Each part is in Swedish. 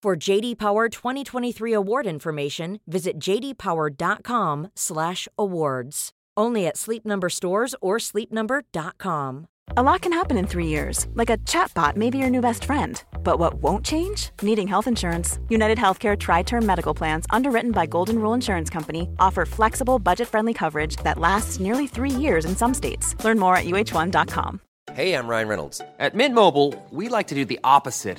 For JD Power 2023 award information, visit jdpower.com/awards. Only at Sleep Number stores or sleepnumber.com. A lot can happen in three years, like a chatbot may be your new best friend. But what won't change? Needing health insurance. United Healthcare Tri Term Medical Plans, underwritten by Golden Rule Insurance Company, offer flexible, budget friendly coverage that lasts nearly three years in some states. Learn more at uh1.com. Hey, I'm Ryan Reynolds. At Mint Mobile, we like to do the opposite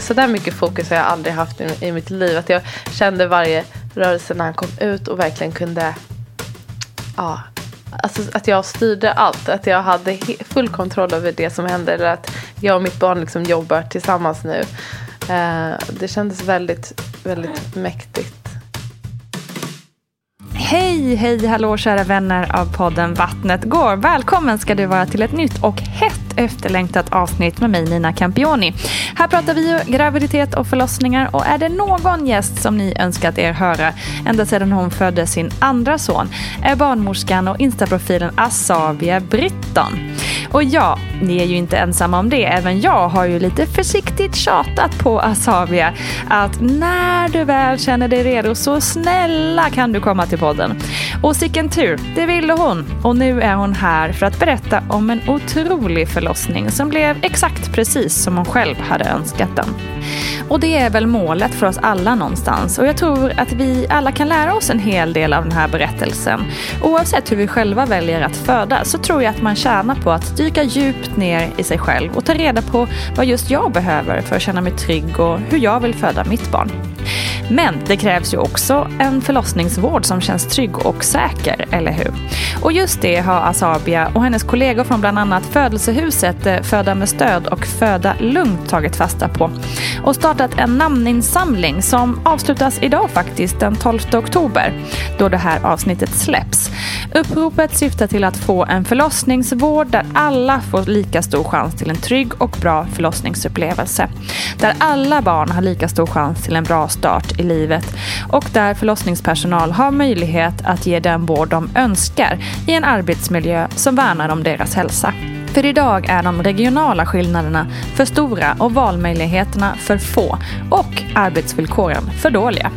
Så där mycket fokus har jag aldrig haft i, i mitt liv. Att jag kände varje rörelse när han kom ut och verkligen kunde... Ja, alltså att jag styrde allt. Att jag hade full kontroll över det som hände. Eller att jag och mitt barn liksom jobbar tillsammans nu. Eh, det kändes väldigt, väldigt mäktigt. Hej, hej, hallå kära vänner av podden Vattnet går. Välkommen ska du vara till ett nytt och hett efterlängtat avsnitt med mig Nina Campioni. Här pratar vi graviditet och förlossningar och är det någon gäst som ni önskat er höra ända sedan hon födde sin andra son är barnmorskan och instaprofilen Asavia Britton. Och ja, ni är ju inte ensamma om det. Även jag har ju lite försiktigt tjatat på Asavia att när du väl känner dig redo så snälla kan du komma till podden. Och sicken tur, det ville hon. Och nu är hon här för att berätta om en otrolig förlossning som blev exakt precis som hon själv hade önskat den. Och det är väl målet för oss alla någonstans. Och jag tror att vi alla kan lära oss en hel del av den här berättelsen. Oavsett hur vi själva väljer att föda så tror jag att man tjänar på att dyka djupt ner i sig själv och ta reda på vad just jag behöver för att känna mig trygg och hur jag vill föda mitt barn. Men det krävs ju också en förlossningsvård som känns trygg och säker, eller hur? Och just det har Asabia och hennes kollegor från bland annat Födelsehuset eh, Föda med stöd och Föda lugnt tagit fasta på och startat en namninsamling som avslutas idag faktiskt, den 12 oktober, då det här avsnittet släpps. Uppropet syftar till att få en förlossningsvård där alla får lika stor chans till en trygg och bra förlossningsupplevelse. Där alla barn har lika stor chans till en bra start i livet och där förlossningspersonal har möjlighet att ge den vård de önskar i en arbetsmiljö som värnar om deras hälsa. För idag är de regionala skillnaderna för stora och valmöjligheterna för få och arbetsvillkoren för dåliga.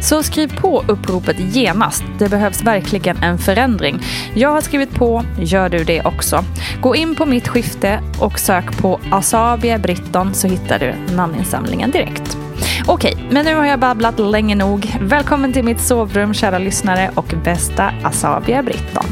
Så skriv på uppropet genast. Det behövs verkligen en förändring. Jag har skrivit på, gör du det också. Gå in på mitt skifte och sök på Asabia Britton så hittar du namninsamlingen direkt. Okej, men nu har jag babblat länge nog. Välkommen till mitt sovrum kära lyssnare och bästa Asabia Britton.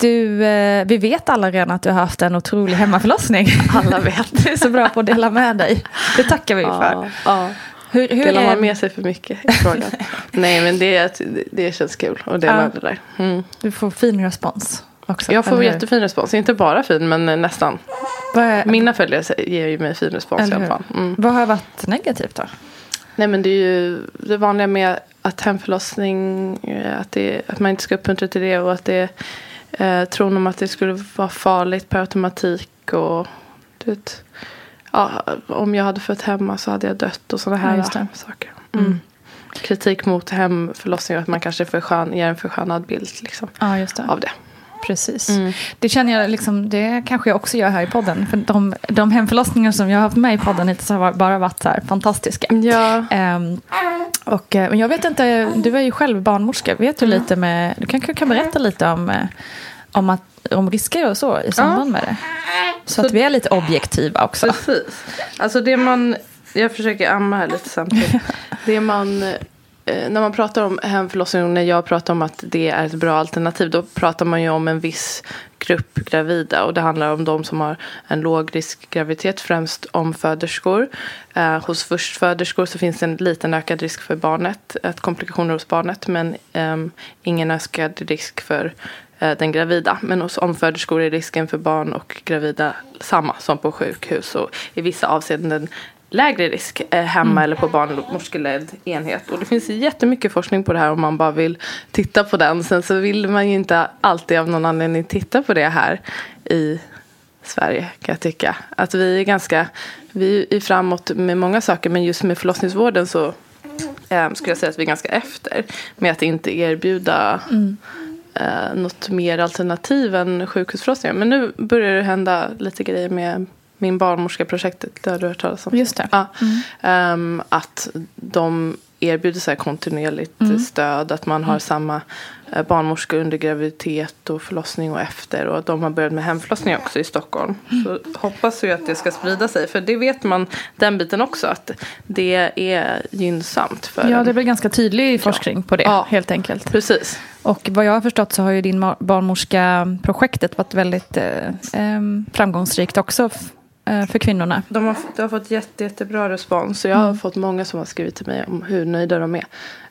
Du, eh, vi vet alla redan att du har haft en otrolig hemmaförlossning. Alla vet. Du är så bra på att dela med dig. Det tackar vi Ja, för. ja. Hur, hur Delar är- man med sig för mycket i frågan? Nej men det, det, känns kul att dela Ja. det där. Mm. Du får fin respons också. Jag får jättefin respons. Inte bara fin men nästan. Är- Mina följare ger ju mig fin respons i eller alla hur? fall. Mm. Vad har varit negativt då? Nej men det är ju det vanliga med att hemförlossning, eh, att, det, att man inte ska uppmuntra till det och att det eh, tron om att det skulle vara farligt per automatik och du vet, ja, om jag hade fött hemma så hade jag dött och sådana Ja, här det. saker. Mm. Kritik mot hemförlossning och att man kanske förskön, ger en förskönad bild liksom, Ja, det. av det. Precis. Mm. Det känner jag liksom, det kanske jag också gör här i podden. För de, de hemförlossningar som jag har haft med i podden hittills har bara varit så här fantastiska. Ja, Ehm, och, eh, men jag vet inte, du är ju själv barnmorska. Vet du lite med, du kanske kan berätta lite om, eh, om, att, om risker och så i samband med det. Så, att vi är lite objektiva också. Precis. Alltså det man, jag försöker amma här lite samtidigt. det man, Eh, när man pratar om hemförlossning och när jag pratar om att det är ett bra alternativ. Då pratar man ju om en viss grupp gravida. Och det handlar om de som har en låg risk graviditet. Främst omföderskor. Eh, hos förstföderskor så finns det en liten ökad risk för barnet. Att komplikationer hos barnet. Men eh, ingen ökad risk för eh, den gravida. Men hos omföderskor är risken för barn och gravida samma som på sjukhus. Och i vissa avseenden lägre risk eh, hemma eller på barnmorskeledd enhet. Och det finns jättemycket forskning på det här om man bara vill titta på den. Sen så vill man ju inte alltid av någon anledning titta på det här i Sverige kan jag tycka. Att vi är ganska, vi är framåt med många saker men just med förlossningsvården så eh, skulle jag säga att vi är ganska efter med att inte erbjuda eh, något mer alternativ än sjukhusförlossningar. Men nu börjar det hända lite grejer med min barnmorska-projektet. Det har du hört talas om? Just det. Ja. Ehm, att de erbjuder så kontinuerligt Mm. stöd. Att man har samma eh, barnmorska under graviditet och förlossning och efter. Och de har börjat med hemförlossning också i Stockholm. Mm. Så hoppas ju att det ska sprida sig. För det vet man, den biten också. Att det är gynnsamt för Ja, en. det väl ganska tydlig forskning på det, Ja. helt enkelt. Precis. Och vad jag har förstått så har ju din barnmorska-projektet varit väldigt eh, em, framgångsrikt också eh, för kvinnorna. De har, de har fått jätte, jättebra respons. Jag har fått många som har skrivit till mig om hur nöjda de är.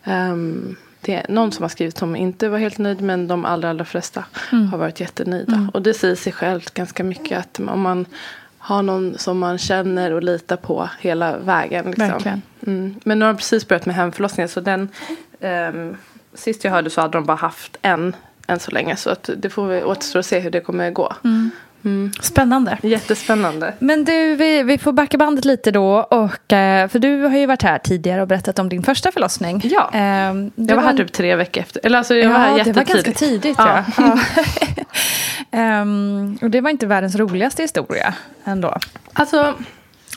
Ehm, det är någon som har skrivit som inte var helt nöjd men de allra, allra flesta har varit jättenöjda. Och det säger sig självt ganska mycket att om man har någon som man känner och litar på hela vägen. Liksom. Mm. Men nu har de precis börjat med hemförlossningen så den ehm, sist jag hörde så hade de bara haft en än så länge. Så att det får vi återstå att se hur det kommer gå. Spännande. Jättespännande. Men du, vi, vi får backa bandet lite då. Och, eh, för du har ju varit här tidigare och berättat om din första förlossning. Ja. Det Jag var här typ tre veckor efter. Eller alltså jag var här ja, det var jättetidigt. ganska tidigt. Ja. Ja. Ja. Ehm, och det var inte världens roligaste historia ändå. Alltså,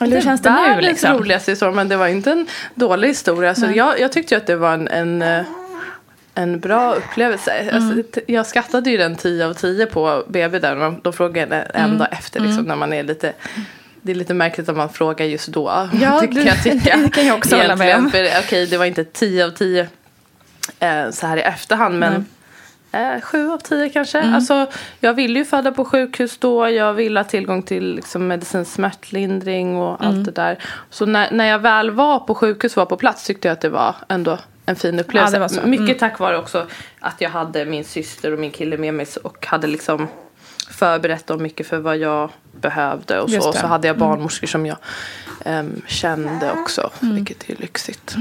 Eller hur känns det nu? Liksom? roligaste historia men det var inte en dålig historia. Så jag, jag tyckte att det var en, en, eh, en bra upplevelse. Mm. Alltså, jag skattade ju den 10 av 10 på BB där. De, de frågade en Mm. dag efter liksom, när man är lite det är lite märkligt om man frågar just då. Ja, det- jag tycka. det kan jag också hålla med om. För, okej, det var inte 10 av 10 eh, så här i efterhand. Men eh, 7 av 10 kanske. Mm. Alltså, jag ville ju föda på sjukhus då. Jag ville ha tillgång till liksom, medicinsk smärtlindring och Mm. allt det där. Så när, när jag väl var på sjukhus var på plats tyckte jag att det var ändå en fin upplevelse. Ja, det var så. Mm. Mycket tack vare också att jag hade min syster och min kille med mig och hade liksom förberett dem mycket för vad jag behövde och Just så. det. Så hade jag barnmorskor som jag em, kände också, vilket är lyxigt.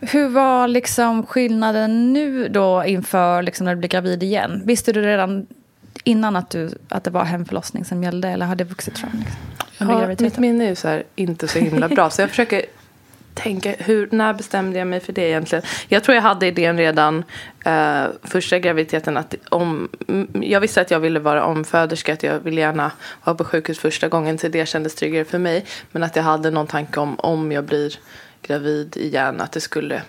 Hur var liksom skillnaden nu då inför liksom när du blev gravid igen? Visste du redan innan att, du, att det var hemförlossning som gällde eller hade det vuxit fram? Liksom, Ja, mitt minne är ju så här, inte så himla bra. Så jag försöker tänka, hur, när bestämde jag mig för det egentligen? Jag tror jag hade idén redan eh, första graviditeten. Att om, mm, jag visste att jag ville vara omföderska, att jag ville gärna vara på sjukhus första gången. Så det kändes tryggare för mig. Men att jag hade någon tanke om, om jag blir gravid igen, att det skulle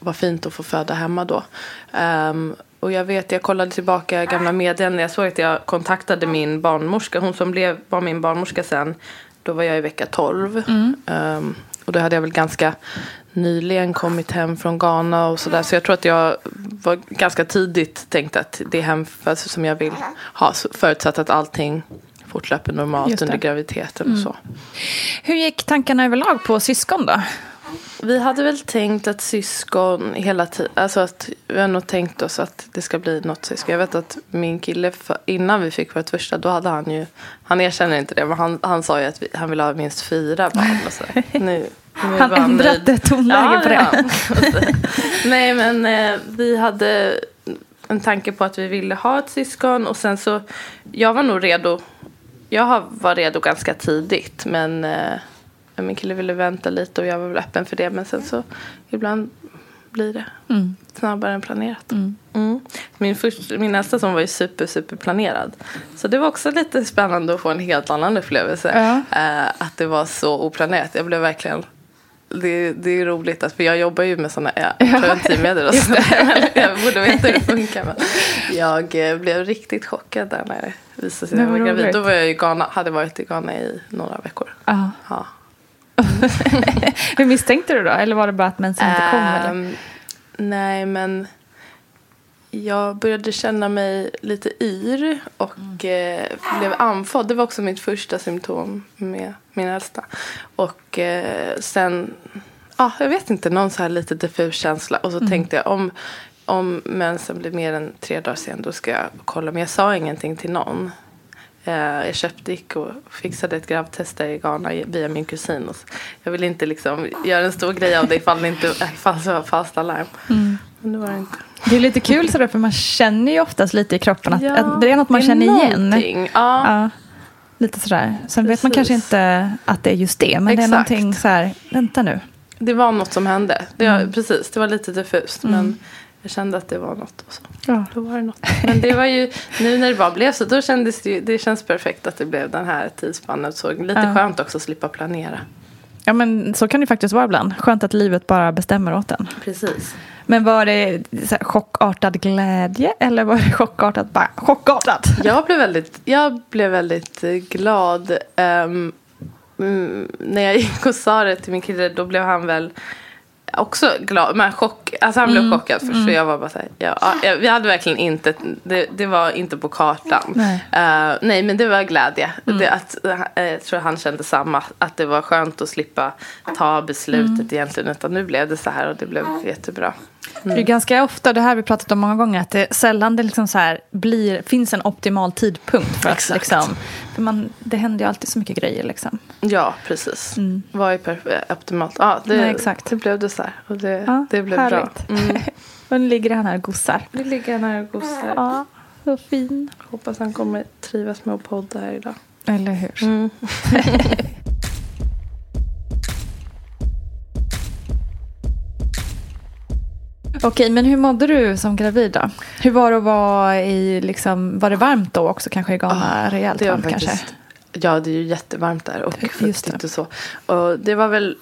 vara fint att få föda hemma då. Ehm, och jag vet, jag kollade tillbaka gamla meddelanden. Jag såg att jag kontaktade min barnmorska. Hon som blev, var min barnmorska sen. Då var jag i vecka 12. Ehm, och då hade jag väl ganska nyligen kommit hem från Ghana och sådär. Så jag tror att jag var ganska tidigt tänkt att det är hemfödsel som jag vill ha. Förutsatt att allting fortlöper normalt under graviditeten och så. Hur gick tankarna överlag på syskon då? Vi hade väl tänkt att syskon hela tiden, alltså att vi har nog tänkt oss att det ska bli något syskon. Jag vet att min kille, för, innan vi fick vårt första, då hade han ju, han erkänner inte det, men han, han sa ju att vi, han ville ha minst fyra barn. Och så. Nu, nu Han ändrade tonläge Ja, på det. ja. Nej, men eh, vi hade en tanke på att vi ville ha ett syskon och sen så, jag var nog redo, jag har- var redo ganska tidigt men eh, min kille ville vänta lite och jag var väl öppen för det men sen så ibland blir det snabbare än planerat. Mm. Min, först, min nästa son var ju super, super planerad. Så det var också lite spännande att få en helt annan upplevelse. Ja. Eh, att det var så oplanerat. Jag blev verkligen det, det är roligt, att, för jag jobbar ju med sådana ja, preventivmedel och sådär. Jag borde veta hur det funkar. Men jag eh, blev riktigt chockad där när det visade sig att jag var gravid. Då var jag i Ghana, hade varit i Ghana i några veckor. Ja. Hur misstänkte du då? Eller var det bara att mensen inte kom? Eller? Ehm, nej, men jag började känna mig lite yr och eh, blev andfådd. Det var också mitt första symptom med min äldsta. Och eh, sen, ja, jag vet inte, någon så här lite diffus känsla. Och så tänkte jag om, om mensen blir mer än tre dagar sen då ska jag kolla. Men jag sa ingenting till någon. Eh, Jag köpte, gick och fixade ett gravtest där i Ghana via min kusin. Jag ville inte liksom göra en stor grej av det ifall det, inte, var falskt alarm. Men det var det inte. Det är lite kul sådär för man känner ju oftast lite i kroppen att, Ja, att det är något man är känner igen. någonting, Ja, Ja, lite sådär. Sen vet man Precis. kanske inte att det är just det. Men det är Exakt. någonting så här, vänta nu. det var något som hände. Det Mm. var, Precis, det var lite diffust. Men jag kände att det var något. Och så. Ja. Då var det något. Men det var ju, nu när det bara blev så, då kändes det ju, det känns perfekt att det blev den här tidsspannet. Så lite Ja. skönt också att slippa planera. Ja men så kan det faktiskt vara ibland. Skönt att livet bara bestämmer åt en. Precis. Men var det här, chockartad glädje eller var det chockartat bara chockartat? Jag blev väldigt, jag blev väldigt eh, glad. mm, när jag gick och sa det till min kille då blev han väl också glad. Men chock, alltså han blev Mm. chockad först. För jag var bara så här, ja, ja, vi hade verkligen inte, det, det var inte på kartan. Nej. Mm. Eh, nej men det var glädje. Det, att, eh, jag tror han kände samma. Att det var skönt att slippa ta beslutet Mm. egentligen. Utan nu blev det så här och det blev jättebra. Det är ganska ofta, det här har vi pratat om många gånger, att det sällan det liksom så här blir, finns en optimal tidpunkt. För att liksom, för man, det händer ju alltid så mycket grejer. Liksom. Ja, precis. Var ju perf- optimalt. Ja, det, Nej, Mm. exakt. det blev det så här. Och det, Ja, det blev härligt. bra. Mm. Och nu ligger han här och gossar. Nu ligger han här och gosar. Ja, så fin. Hoppas han kommer trivas med att podda här idag. Eller hur? Mm. Okej, men hur mådde du som gravid då? Hur var det att vara i, liksom, var det varmt då också kanske i Ghana? rejält Det var varmt kanske? faktiskt, ja, det är ju jättevarmt där och fuktigt och så. Och det var väl,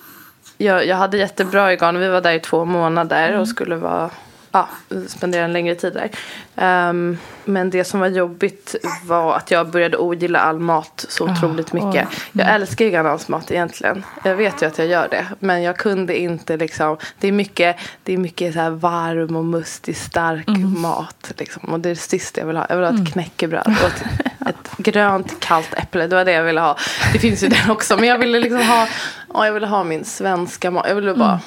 jag, jag hade jättebra i Ghana. Vi var där i två månader Mm. och skulle vara, ja, spendera en längre tid där. Ehm, men det som var jobbigt var att jag började ogilla all mat så otroligt mycket. oj. Jag älskar ju ghanansk mat egentligen. Jag vet ju att jag gör det. Men jag kunde inte liksom. Det är mycket, det är mycket så varm och mustig stark Mm. mat. Liksom. Och det är det sista jag vill ha. Jag vill ha ett knäckebröd och ett, ett grönt kallt äpple. Det var det jag ville ha. Det finns ju det också. Men jag ville liksom ha. Ja, jag ville ha min svenska mat. Jag ville bara.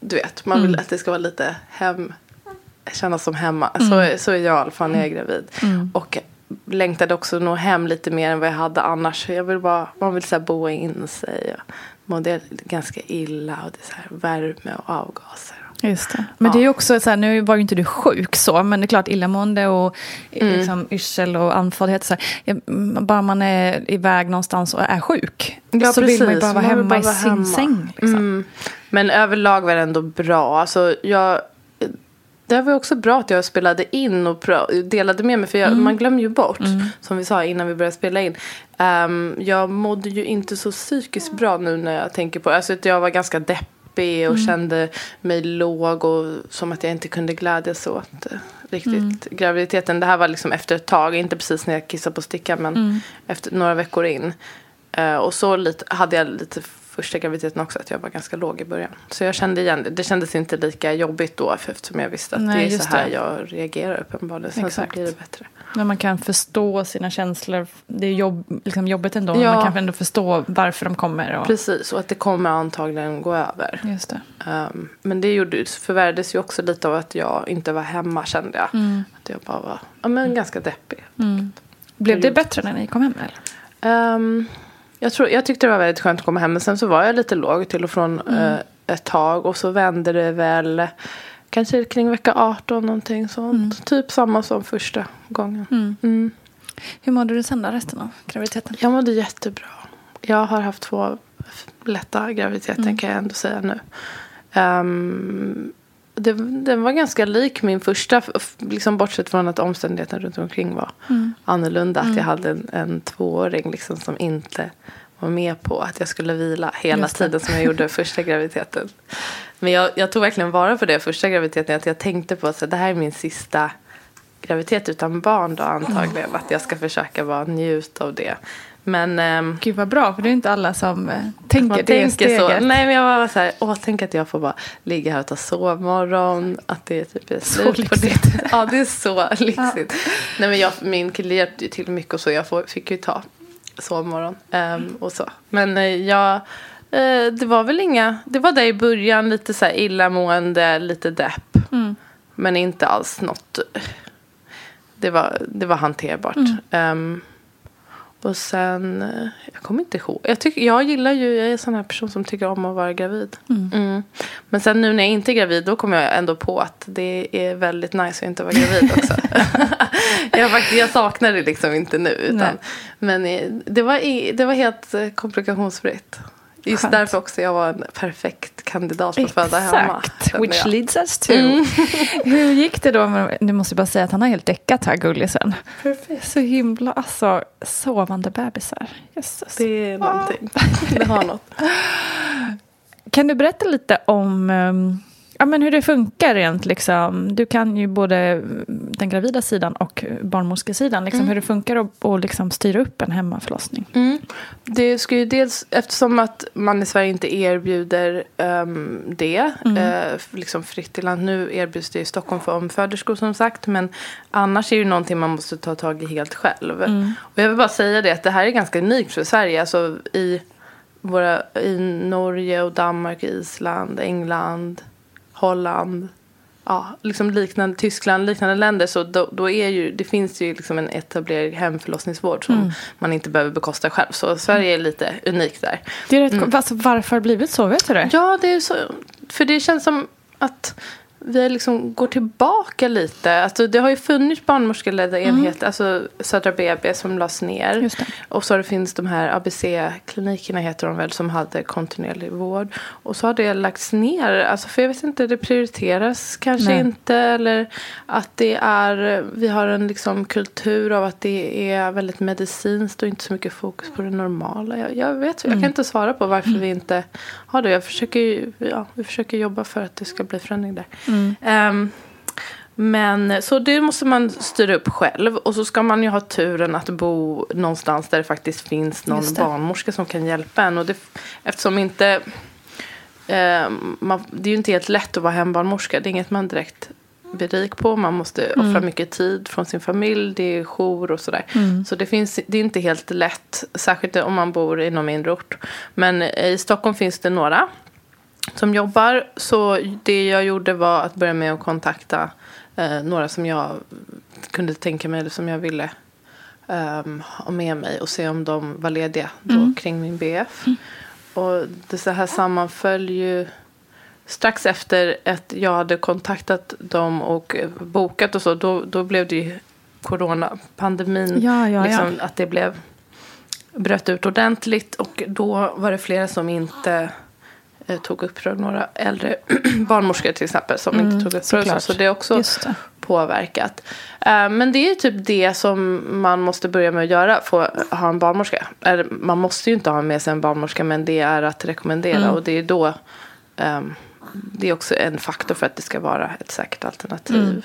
Du vet. Man vill att det ska vara lite hem. Kännas som hemma. Så, så är jag i alla fall när jag är gravid. Och längtade också nå hem lite mer än vad jag hade annars. Jag vill bara, man vill så här boa in sig. Och mådde ganska illa och det är så här värme och avgaser. Just det. Men Ja. det är också så här, nu var ju inte du sjuk så, men det är klart illamående och Mm. liksom, yrsel och andfåddhet. Så här, ja, mm, bara man är iväg någonstans och är sjuk Ja, så vill man ju precis. bara vara Man hemma bara i vara sin hemma. säng. Liksom. Mm. Men överlag var det ändå bra. Alltså, jag, det var också bra att jag spelade in och delade med mig. För jag, man glömmer ju bort, som vi sa innan vi började spela in. Ehm, jag mådde ju inte så psykiskt bra nu när jag tänker på. Alltså, att jag var ganska deppig och kände mig låg och som att jag inte kunde glädjas åt eh, riktigt graviditeten. Det här var liksom efter ett tag, inte precis när jag kissade på stickan men efter några veckor in. Eh, och så lite, hade jag lite första graviditeten också att jag var ganska låg i början. Så jag kände igen det. Det kändes inte lika jobbigt då eftersom jag visste att Nej, det är så här det. jag reagerar uppenbarligen. Sen Exakt. så blir det bättre. När man kan förstå sina känslor. Det är jobb, liksom jobbigt ändå. men Ja. Man kan ändå förstå varför de kommer. Och, Precis, och att det kommer antagligen gå över. Just det. Um, men det gjorde, förvärrades ju också lite av att jag inte var hemma kände jag. Mm. Att jag bara var ja, men ganska deppig. Blev det bättre när ni kom hem? Eller? Ehm, jag, tror, jag tyckte det var väldigt skönt att komma hem. Men sen så var jag lite låg till och från eh, ett tag. Och så vände det väl kanske kring vecka 18 någonting sånt. Typ samma som första gången. Mm. Hur mådde du sen då, resten av graviditeten? Jag mådde jättebra. Jag har haft två lätta graviditeter kan jag ändå säga nu. Ehm, det, den var ganska lik min första, liksom bortsett från att omständigheterna runt omkring var annorlunda. Att jag hade en, en tvååring liksom som inte var med på att jag skulle vila hela tiden som jag gjorde första graviditeten. Men jag, jag tog verkligen vara på det första graviditeten. Att jag tänkte på att det här är min sista graviditet utan barn då antagligen. Att jag ska försöka bara njuta av det. Men ehm, Gud vad bra, för det är inte alla som eh, tänker det tänker steget. så. Nej men jag var så här, åh tänk att jag får bara ligga här och ta sovmorgon. Att det är typ är Så slut på det. Ja det är så lyxigt. Nej men jag, min kille hjälpte ju till mycket och så. Jag får, fick ju ta sovmorgon ehm, och så. Men eh, jag, eh, det var väl inga, det var där i början lite så här illamående, lite depp. Mm. Men inte alls något, det var, det var hanterbart. Ehm, och sen, eh, jag kommer inte ihåg. Jag, tycker, jag gillar ju, jag är en sån här person som tycker om att vara gravid. Mm. Men sen nu när jag inte är gravid då kommer jag ändå på att det är väldigt nice att inte vara gravid också. jag, faktiskt, jag saknar det liksom inte nu. Nej. Utan, men eh, det var, det var helt eh, komplikationsfritt. Just Skönt. därför också jag var en perfekt kandidat på att föda hemma. Exakt, which jag. Mm. leads us to. Hur gick det då? med- Nu måste jag bara säga att han har helt däckat här, gullisen. Perfekt. Så himla, alltså, sovande bebisar. Jösses. Det är någonting. Det har något. Kan du berätta lite om ehm, ja, men hur det funkar rent? Liksom? Du kan ju både mm, den gravida sidan och barnmorskesidan. Liksom, Hur det funkar att att liksom styra upp en hemmaförlossning. Mm. Det ska ju dels, eftersom att man i Sverige inte erbjuder ehm, det, eh, liksom fritt i land. Nu erbjuds det i Stockholm för omföderskor som sagt. Men annars är det ju någonting man måste ta tag i helt själv. Och jag vill bara säga det att det här är ganska unikt för Sverige. Alltså i, våra, i Norge och Danmark, Island, England, Holland. Ja, liksom liknande, Tyskland, liknande länder. Så då, då är ju, det finns ju liksom en etablerad hemförlossningsvård som man inte behöver bekosta själv. Så Sverige är lite unikt där. Det är rätt, alltså, varför har det blivit så? Vet du det? Ja, det är så. För det känns som att vi liksom går tillbaka lite. Alltså, det har ju funnits barnmorskeledda enheter, alltså Södra BB som lades ner. Och så har det finns de här ABC-klinikerna heter de väl som hade kontinuerlig vård. Och så har det lagts ner. Alltså, för jag vet inte, det prioriteras kanske Nej. inte. Eller att det är, vi har en liksom kultur av att det är väldigt medicinskt och inte så mycket fokus på det normala. Jag, jag vet, jag kan inte svara på varför vi inte har det. Jag försöker, ja, vi försöker jobba för att det ska bli förändring där. Ehm, men så det måste man styra upp själv. Och så ska man ju ha turen att bo någonstans där det faktiskt finns någon barnmorska som kan hjälpa en. Och det, eftersom inte... Eh, man, det är ju inte helt lätt att vara hembarnmorska. Det är inget man direkt blir rik på. Man måste offra mycket tid från sin familj. Det är jour och sådär. Så det, finns, det är inte helt lätt. Särskilt om man bor i någon mindre ort. Men i Stockholm finns det några som jobbar. Så det jag gjorde var att börja med att kontakta eh, några som jag kunde tänka mig eller som jag ville um, ha med mig och se om de var lediga då kring min BF. Och det så här sammanföll ju strax efter att jag hade kontaktat dem och bokat och så. Då, då blev det ju coronapandemin. Ja, ja, ja. liksom, Att det blev bröt ut ordentligt och då var det flera som inte tog upprör. Några äldre barnmorskor till exempel som inte tog upprör. Så, Mm, så det är också det. påverkat. Eh, men det är typ det som man måste börja med att göra. Få ha en barnmorska. Eller, man måste ju inte ha med sig en barnmorska men det är att rekommendera. Mm. Och det är då ehm, det är också en faktor för att det ska vara ett säkert alternativ. Mm.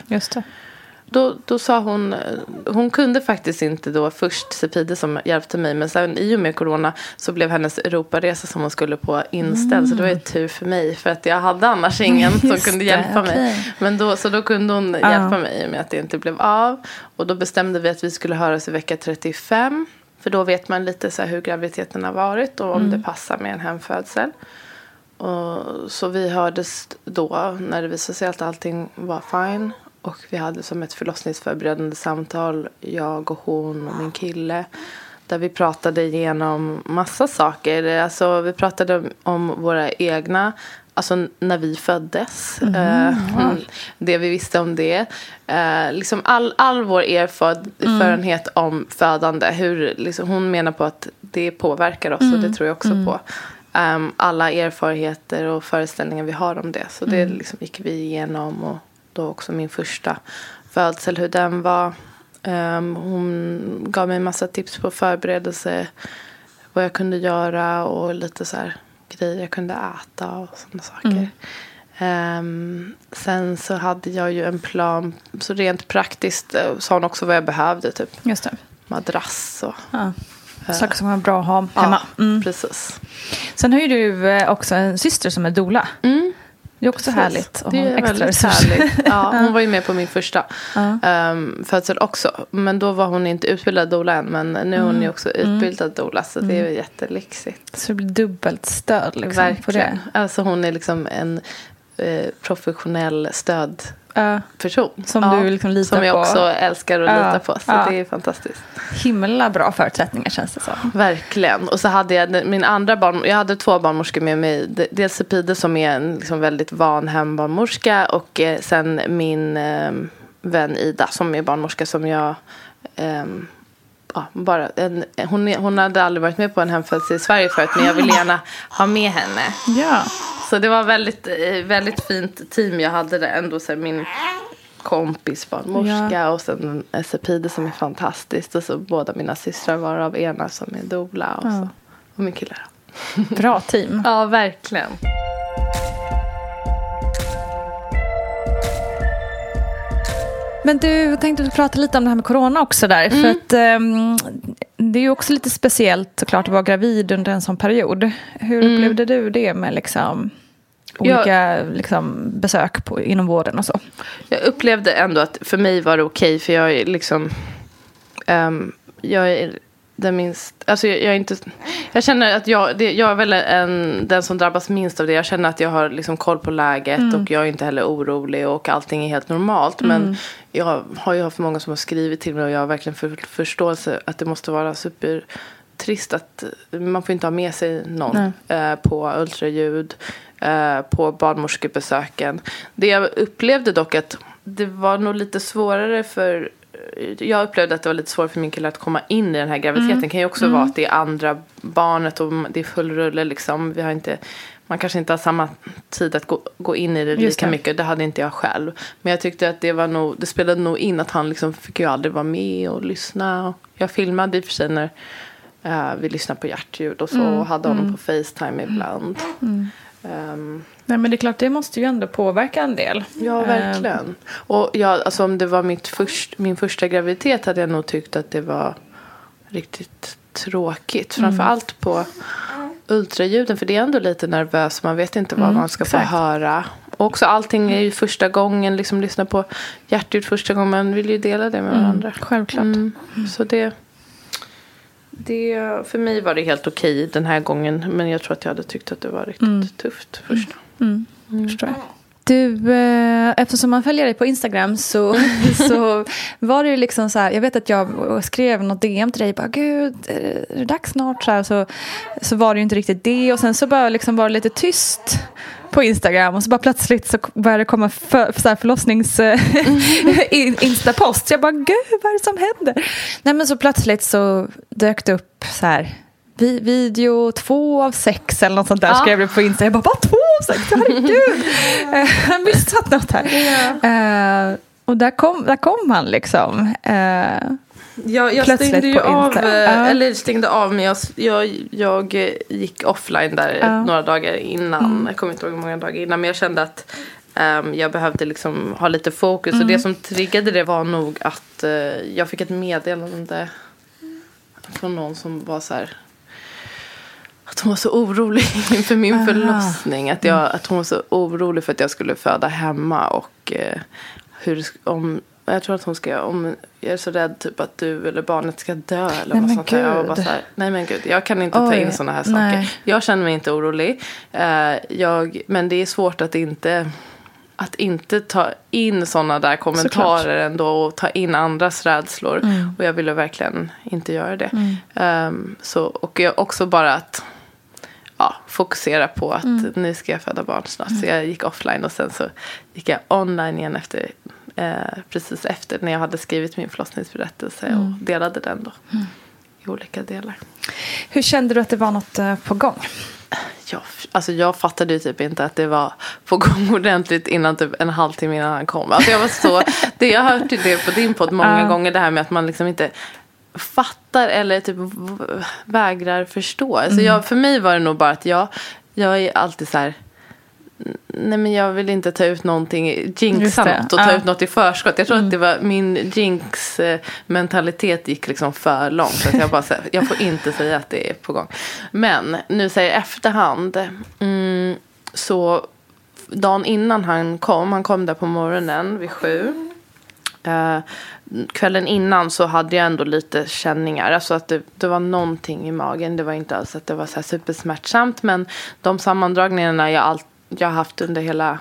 Då, då sa hon, eh, hon kunde faktiskt inte då först Cepide som hjälpte mig. Men sen i och med corona så blev hennes Europaresa som hon skulle på inställd. Så det var ju tur för mig. För att jag hade annars ingen som Just kunde det, hjälpa okej. mig. Men då, så då kunde hon hjälpa mig i och med att det inte blev av. Och då bestämde vi att vi skulle höras i vecka 35. För då vet man lite så hur graviditeten har varit och om det passar med en hemfödsel. Och, så vi hördes då när det visade sig att allting var fine. Och vi hade som ett förlossningsförberedande samtal, jag och hon och min kille. Där vi pratade igenom massa saker. Alltså, vi pratade om, våra egna, alltså när vi föddes. Eh, Det vi visste om det. Eh, liksom all, all vår erfarenhet om födande. Hur, liksom, hon menar på att det påverkar oss och det tror jag också på. Ehm, alla erfarenheter och föreställningar vi har om det. Så det liksom gick vi igenom. Och då också min första födsel, hur den var. Ehm, hon gav mig en massa tips på förberedelse. Vad jag kunde göra och lite så här grejer jag kunde äta och sådana saker. Ehm, sen så hade jag ju en plan, så rent praktiskt eh, sa hon också vad jag behövde. Typ Just det. madrass och Ja. Saker som var bra att ha hemma. Ja, Mm. precis. Sen har ju du eh, också en syster som är doula. Det är också härligt att Det ha extra väldigt resurs. härligt. Ja, hon var ju med på min första um, födsel också. Men då var hon inte utbildad doula än. Men nu är hon ju också utbildad doula. Så det är ju jättelyxigt. Så det blir dubbelt stöd liksom, på det. Alltså hon är liksom en eh, professionell stödperson. Ja, Som du liksom litar Som jag på. också älskar att Ja, lita på. Så ja. det är fantastiskt. himla bra förutsättningar känns det som. Verkligen. Och så hade jag min andra barn, jag hade två barnmorskor med mig. De- Dels Sepide som är en liksom väldigt van hembarnmorska och eh, sen min eh, vän Ida som är barnmorska som jag ehm, Ja, bara en, hon, hon hade aldrig varit med på en hemfödsel i Sverige förut men jag ville gärna ha med henne. Ja. Så det var väldigt, eh, väldigt fint team jag hade där. Ändå så min kompis barnmorska och sen en Sepide som är fantastiskt. Och så båda mina systrar varav ena som är doula och, så, och min kille. Bra team. Ja, verkligen. Men du, jag tänkte prata lite om det här med corona också där. För att ehm, det är ju också lite speciellt såklart att vara gravid under en sån period. Hur upplevde du det med liksom olika liksom, besök på, inom vården och så? Jag upplevde ändå att för mig var det okej för jag är liksom ehm, jag är den minst, alltså jag, jag är inte, jag känner att jag, det, jag är väl en, den som drabbas minst av det. Jag känner att jag har liksom koll på läget och jag är inte heller orolig och allting är helt normalt. Men jag har ju haft många som har skrivit till mig och jag har verkligen för, förståelse att det måste vara supertrist att man får inte ha med sig någon eh, på ultraljud, eh, på barnmorskebesöken. Det jag upplevde dock att det var nog lite svårare för jag upplevde att det var lite svårt för min kille att komma in i den här graviditeten. Det kan ju också vara att det är andra barnet och det är full rulle liksom. Vi har inte, man kanske inte har samma tid att gå, gå in i det Just lika det. mycket. Det hade inte jag själv. Men jag tyckte att det var nog, det spelade nog in att han liksom fick ju aldrig vara med och lyssna. Jag filmade i och för sig när eh, vi lyssnade på hjärtljud och så. Och hade honom på Facetime ibland. Ehm, Nej, men det är klart, det måste ju ändå påverka en del. Ja, verkligen. Och jag, alltså, om det var mitt först, min första graviditet hade jag nog tyckt att det var riktigt tråkigt. Framförallt på ultraljuden. För det är ändå lite nervöst. Man vet inte vad man ska exakt. få höra. Och också allting är ju första gången. Liksom lyssna på hjärtljud första gången. Man vill ju dela det med varandra. Självklart. Mm. Så det, det... För mig var det helt okej den här gången. Men jag tror att jag hade tyckt att det var riktigt tufft först. Förstår jag. Du, eh, eftersom man följer dig på Instagram så, så var det ju liksom så här, jag vet att jag skrev något DM till dig, bara gud, är det dags snart? Så, här, så, så var det ju inte riktigt det och sen så bara liksom var det lite tyst på Instagram och så bara plötsligt så började det komma för, så här förlossnings in- instapost. Så jag bara, gud vad är det som händer? Nej men så plötsligt så dök det upp så här video två av sex eller något sånt där skrev du på Insta. Jag bara, bara två av sex? Herregud! Eh, Jag har missat något här. Eh, och där kom, där kom han liksom. Eh, Jag, jag Plötsligt stängde ju på av, Ja. eller stängde av men jag, jag, jag gick offline där Ja. några dagar innan. Jag kommer inte ihåg hur många dagar innan men jag kände att Ehm, jag behövde liksom ha lite fokus. Och det som triggade det var nog att jag fick ett meddelande från någon som var så här. Att hon var så orolig inför min förlossning. Att, jag, att hon var så orolig för att jag skulle föda hemma. Och eh, hur, om, jag tror att hon ska, om jag är så rädd typ att du eller barnet ska dö. Eller Nej, vad sånt där. Jag bara gud. så här, nej men gud, jag kan inte ta Oj, in sådana här saker. nej. Jag känner mig inte orolig. Eh, jag, men det är svårt att inte, att inte ta in sådana där kommentarer ändå. Och ta in andras rädslor. Mm. Och jag ville verkligen inte göra det. Ehm, så, och jag också bara att ja, fokusera på att Mm. nu ska jag föda barn snart. Så jag gick offline och sen så gick jag online igen efter, eh, precis efter när jag hade skrivit min förlossningsberättelse Mm. och delade den då. I olika delar. Hur kände du att det var något eh, på gång? Jag, alltså jag fattade ju typ inte att det var på gång ordentligt innan typ en halvtimme innan han kom. Alltså jag var så, det, jag har hört det på din podd många Ja. gånger det här med att man liksom inte fattar eller typ vägrar förstå. Alltså jag, för mig var det nog bara att jag, jag är alltid så här Nej men jag vill inte ta ut någonting, jinxa Just det, något och ta ja. ut något i förskott. Jag tror att det var min jinx eh, mentalitet gick liksom för långt. Så jag bara så jag får inte säga att det är på gång. Men nu säger jag efterhand. Mm, så dagen innan han kom, han kom där på morgonen vid sju. Eh, kvällen innan så hade jag ändå lite känningar. Alltså att det, det var någonting i magen. Det var inte alls att det var så här supersmärtsamt. Men de sammandragningarna jag, all, jag har haft under hela...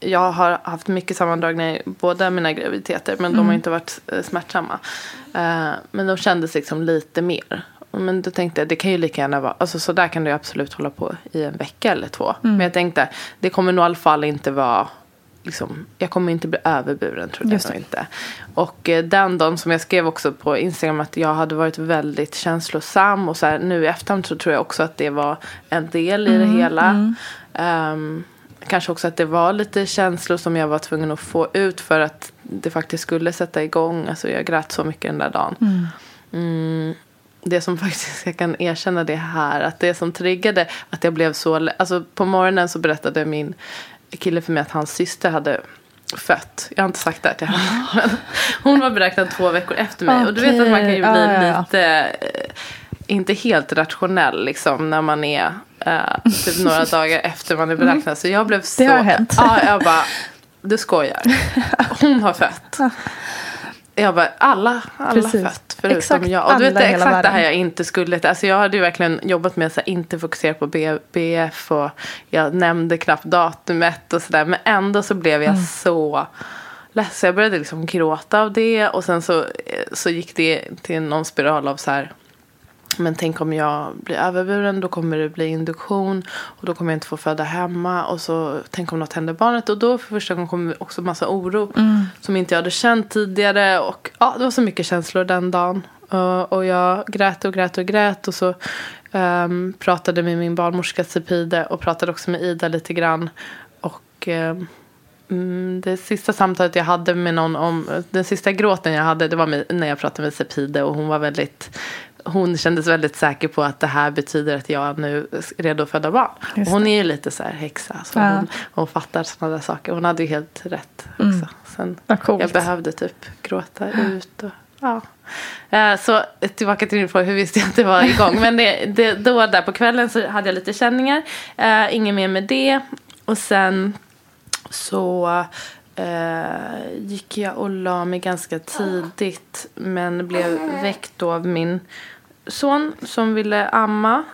Jag har haft mycket sammandragningar i båda mina graviditeter. Men de har inte varit eh, smärtsamma. Eh, men de kändes liksom lite mer. Men då tänkte jag, det kan ju lika gärna vara, alltså så där kan ju absolut hålla på i en vecka eller två. Men jag tänkte, det kommer nog i alla fall inte vara, liksom, jag kommer inte bli överburen trodde Just jag inte. Och eh, den dagen som jag skrev också på Instagram att jag hade varit väldigt känslosam och så här, nu i efterhand så tror jag också att det var en del i det hela. Ehm, kanske också att det var lite känslor som jag var tvungen att få ut för att det faktiskt skulle sätta igång. Alltså jag grät så mycket den där dagen. Mm, det som faktiskt, jag kan erkänna det här, att det som triggade att jag blev så, alltså på morgonen så berättade min kille för mig att hans syster hade fött. Jag har inte sagt det här till henne. Hon var beräknad två veckor efter mig. Och du vet att man kan ju bli Okej, ja, lite, eh, inte helt rationell liksom när man är eh, typ några dagar efter man är beräknad. Så jag blev så, har hänt. Ja, jag bara, du skojar. Hon har fött. Jag bara, alla, alla Precis. fött förutom Exakt jag. Och du vet det, hela exakt det här jag inte skulle. Alltså jag hade ju verkligen jobbat med att inte fokusera på BF och jag nämnde knappt datumet och sådär. Men ändå så blev Mm. jag så ledsen. Jag började liksom gråta av det och sen så, så gick det till någon spiral av så här. Men tänk om jag blir överburen, då kommer det bli induktion. Och då kommer jag inte få föda hemma. Och så tänk om något händer barnet. Och då för första gången kom också massa oro. Som inte jag hade känt tidigare. Och ja, det var så mycket känslor den dagen. Och, och jag grät och grät och grät. Och så ehm, pratade med min barnmorska Sepide. Och pratade också med Ida lite grann. Och... Mm, det sista samtalet jag hade med någon om, den sista gråten jag hade, det var med, när jag pratade med Sepide och hon var väldigt, hon kändes väldigt säker på att det här betyder att jag nu är redo att föda barn. Och hon är ju lite så här häxa, så Ja. hon, hon fattar sådana där saker. Hon hade ju helt rätt också. Sen, Vad coolt. jag behövde typ gråta ut och ja. Eh, Så tillbaka till din fråga, hur visste jag att det var igång? Men det, det, då där på kvällen så hade jag lite känningar. Uh, inget mer med det. Och sen så eh, gick jag och la mig ganska tidigt. Men blev väckt då av min son som ville amma.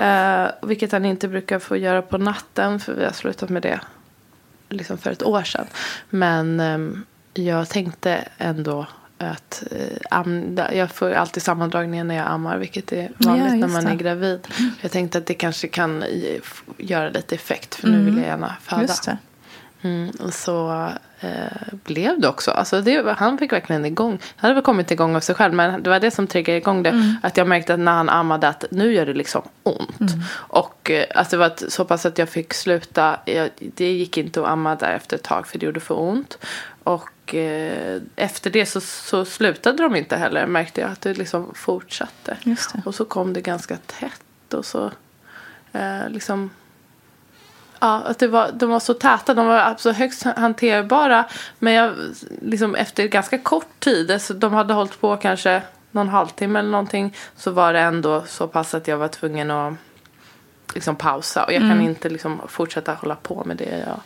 Eh, vilket han inte brukar få göra på natten. För vi har slutat med det liksom för ett år sedan. Men ehm, jag tänkte ändå att eh, jag får alltid sammandragningar när jag ammar. Vilket är vanligt när just man det. är gravid. Jag tänkte att det kanske kan göra lite effekt. För nu vill jag gärna föda. Mm, och så eh, blev det också. Alltså det, han fick verkligen igång. Det hade väl kommit igång av sig själv. Men det var det som triggade igång det. Att jag märkte att när han ammade att nu gör det liksom ont. Och eh, att det var ett- så pass att jag fick sluta. Jag, det gick inte att amma där efter ett tag för det gjorde för ont. Och eh, efter det så, så slutade de inte heller. Märkte jag att det liksom fortsatte. Det. Och så kom det ganska tätt. Och så eh, liksom Ja, att det var, de var så täta, de var alltså högst hanterbara. Men jag, liksom efter ganska kort tid, så de hade hållit på kanske någon halvtimme eller någonting. Så var det ändå så pass att jag var tvungen att liksom pausa. Och jag kan inte liksom fortsätta hålla på med det jag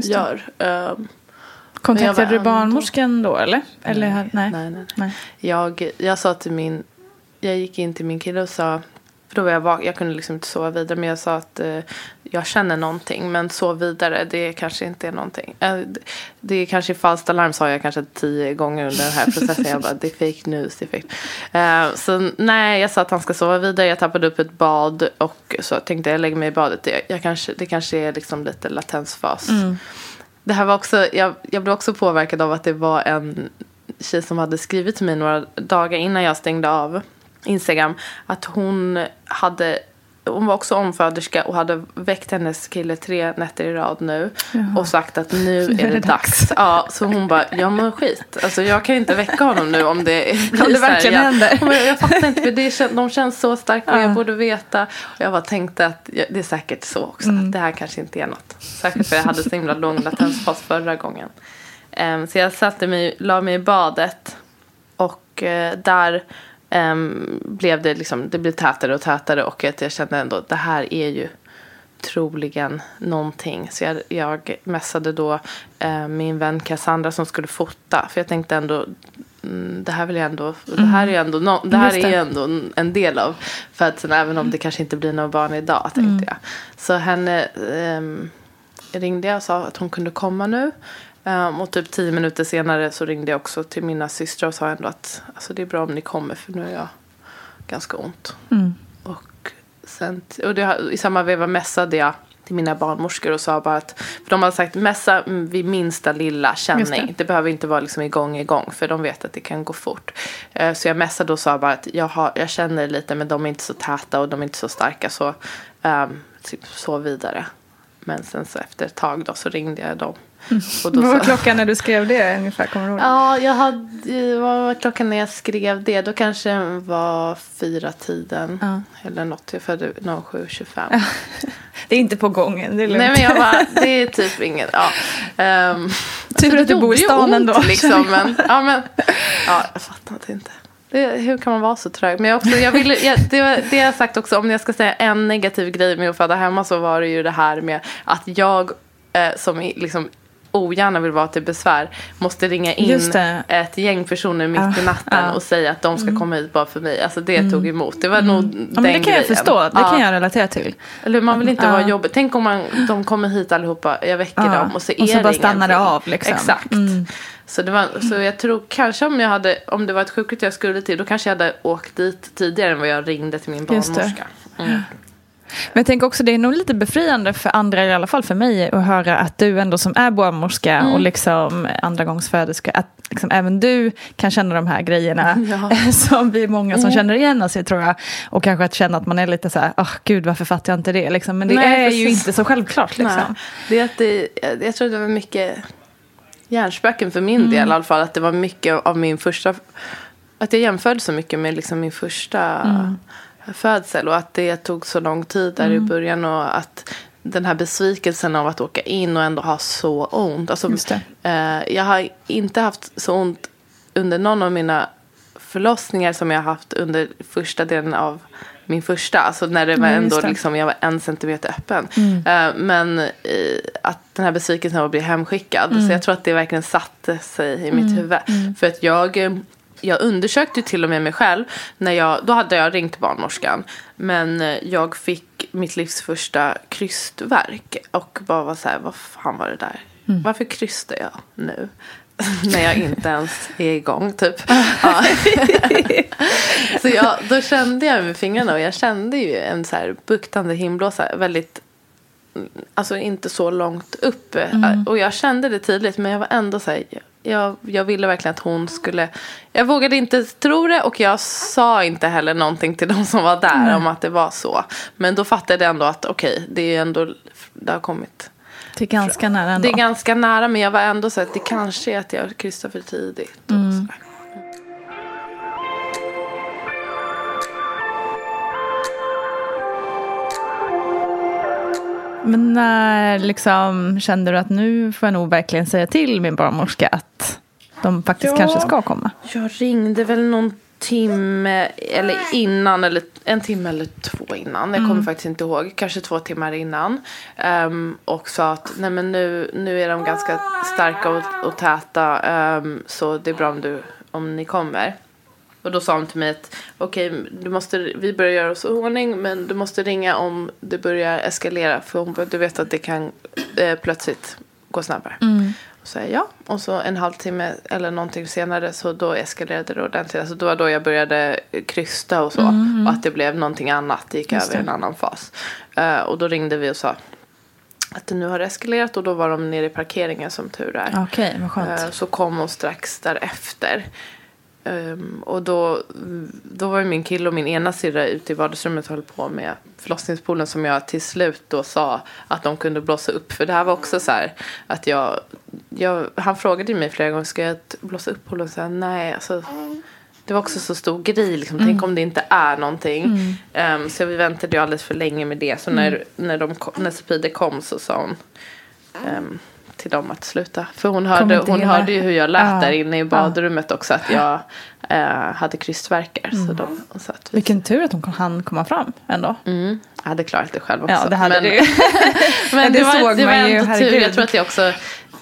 det. gör. Um, Kontaktade du barnmorskan då eller? eller nej. nej, nej, nej. Nej. Jag, jag sa till min, jag gick in till min kille och sa, för då var jag vak, jag kunde liksom inte sova vidare, men jag sa att eh, jag känner någonting, men sov vidare, det kanske inte är någonting. Eh, det, är kanske falskt alarm sa jag kanske tio gånger under den här processen. jag bara, det är fake news, det är fake. Eh, så nej, jag sa att han ska sova vidare, jag tappade upp ett bad och så tänkte jag lägger mig i badet. Jag, jag kanske, det kanske är liksom lite latensfas. Det här var också, jag, jag blev också påverkad av att det var en tjej som hade skrivit till mig några dagar innan jag stängde av Instagram. Att hon hade, hon var också omföderska och hade väckt hennes kille tre nätter i rad nu. Och sagt att nu är det, dags. Ja, så hon bara, jag mår skit. Alltså jag kan inte väcka honom nu om det blir det så här verkligen igen. händer. Bara, jag fattar inte för det, de känns så starka och jag borde veta. Och jag bara tänkte att ja, det är säkert så också. Att det här kanske inte är något. Särskilt för jag hade så himla lång latensfas förra gången. Ehm, så jag satte mig, la mig i badet. Och eh, där ehm, blev det liksom, det blev tätare och tätare. Och att jag kände ändå att det här är ju troligen någonting. Så jag, jag messade då eh, min vän Cassandra som skulle fota. För jag tänkte ändå, mm, det här vill jag ändå, det här är ju ändå, no, det här är ändå en- del av födseln. Även om det kanske inte blir några barn idag tänkte jag. Så henne ehm, ringde jag och sa att hon kunde komma nu. Ehm, och typ tio minuter senare så ringde jag också till mina systrar och sa ändå att alltså, det är bra om ni kommer för nu är jag ganska ont. Och, sen, och det, i samma veva mässade jag till mina barnmorskor och sa bara att för de hade sagt mässa mm, vid minsta lilla känning. det. Det. behöver inte vara liksom igång igång för de vet att det kan gå fort. Eh, Så jag mässade och sa bara att jag, har, jag känner lite men de är inte så täta och de är inte så starka så um, typ så vidare. Men sen så efter ett tag då så ringde jag dem. Och då Vad var klockan när du skrev det ungefär? Kommer du ihåg? Ja, jag hade, vad var klockan när jag skrev det? Då kanske det var fyra tiden. Ja. Eller något. Jag födde 07.25. Det är inte på gången, det är lugnt. Nej men jag bara, det är typ inget. Ja. Um, Tur att du bor i stan ändå. Liksom, men, ja, men, ja, jag fattar inte. Det, hur kan man vara så trög? Men jag, också, jag ville, jag, det, det jag sagt också, om jag ska säga en negativ grej med att föda hemma så var det ju det här med att jag eh, som liksom ogärna vill vara till besvär måste ringa in ett gäng personer mitt Ah, i natten ah. Mm. och säga att de ska komma hit bara för mig. Alltså det tog emot. Det var nog den Ja, men det kan jag grejen. förstå, det kan jag relatera till. Eller man vill inte vara jobbig. Tänk om man, de kommer hit allihopa, jag väcker dem och så är Och så det bara stannar det av, liksom. Exakt. Mm. Så, det var, så jag tror kanske om, jag hade, om det var ett sjukhus jag skulle till då kanske jag hade åkt dit tidigare än vad jag ringde till min barnmorska. Mm. Men jag tänker också det är nog lite befriande för andra, i alla fall för mig, att höra att du ändå som är barnmorska Mm. och liksom andragångsföderska, att liksom även du kan känna de här grejerna Ja. som vi är många som Mm. känner igen oss i tror jag. Och kanske att känna att man är lite så här, åh gud varför fattar jag inte det? Liksom. Men det Nej, är ju precis. inte så självklart. Liksom. Det är att det, jag, jag tror det var mycket hjärnspöken för min Mm. del i alla fall. Att det var mycket av min första, att jag jämförde så mycket med liksom min första Mm. Födsel. Och att det tog så lång tid där i början. Och att den här besvikelsen av att åka in och ändå ha så ont. Alltså, eh, jag har inte haft så ont under någon av mina förlossningar som jag har haft under första delen av min första. Alltså när det var Mm, ändå det. liksom, jag var en centimeter öppen. Eh, men eh, att den här besvikelsen av att bli hemskickad. Mm. Så jag tror att det verkligen satte sig i mitt huvud. För att jag, jag undersökte ju till och med mig själv. När jag, då hade jag ringt barnmorskan. Men eh, jag fick mitt livs första krystverk. Och bara var så här, vad fan var det där? Mm. Varför krystar jag nu? när jag inte ens är igång typ. Ja. så jag, då kände jag med fingrarna och jag kände ju en så här buktande himblåsa väldigt Alltså inte så långt upp. Och jag kände det tydligt men jag var ändå så här. Jag, jag ville verkligen att hon skulle. Jag vågade inte tro det och jag sa inte heller någonting till de som var där om att det var så. Men då fattade jag ändå att okej, det är ändå, det har kommit. Det är ganska nära ändå. Det är ganska nära men jag var ändå så att det kanske är att jag kryssar för tidigt. Och Mm. sådär. Men när liksom kände du att nu får jag nog verkligen säga till min barnmorska att de faktiskt Ja. kanske ska komma? Jag ringde väl någon timme eller innan, eller en timme eller två innan. Jag kommer faktiskt inte ihåg. Kanske två timmar innan. Ehm, och sa att nej men nu, nu är de ganska starka och, och täta. ehm, så det är bra om, du, om ni kommer. Och då sa hon till mig att okej, du måste, vi börjar göra oss i ordning men du måste ringa om det börjar eskalera. För hon du vet att det kan eh, plötsligt gå snabbare. Och så jag ja. Och så en halvtimme eller någonting senare så då eskalerade det ordentligt. Alltså då var då jag började krysta och så. Och att det blev någonting annat. Det gick över i en annan fas. Eh, och då ringde vi och sa att det nu har eskalerat. Och då var de nere i parkeringen som tur är. Okej, vad skönt. Eh, Så kom hon strax därefter. Ehm, och då, då var min kille och min ena syrra ute i vardagsrummet och höll på med förlossningspoolen som jag till slut då sa att de kunde blåsa upp. För det här var också så här att jag, jag han frågade mig flera gånger, ska jag blåsa upp poolen? Så jag, nej, alltså det var också så stor grej, liksom. tänk om det inte är någonting. Ehm, så vi väntade ju alldeles för länge med det. Så när, när, de när Speedy kom så sa hon ehm, till dem att sluta. För hon hörde, hon hörde ju hur jag lät Ja. där inne i badrummet också. Att jag eh, hade krystvärkar. Så de, så att vi, Vilken tur att hon hann komma fram ändå. mm, jag hade klarat det själv också. Ja, det hade men, du men Det det, var, såg det var man ju, ändå tur. Jag tror att jag också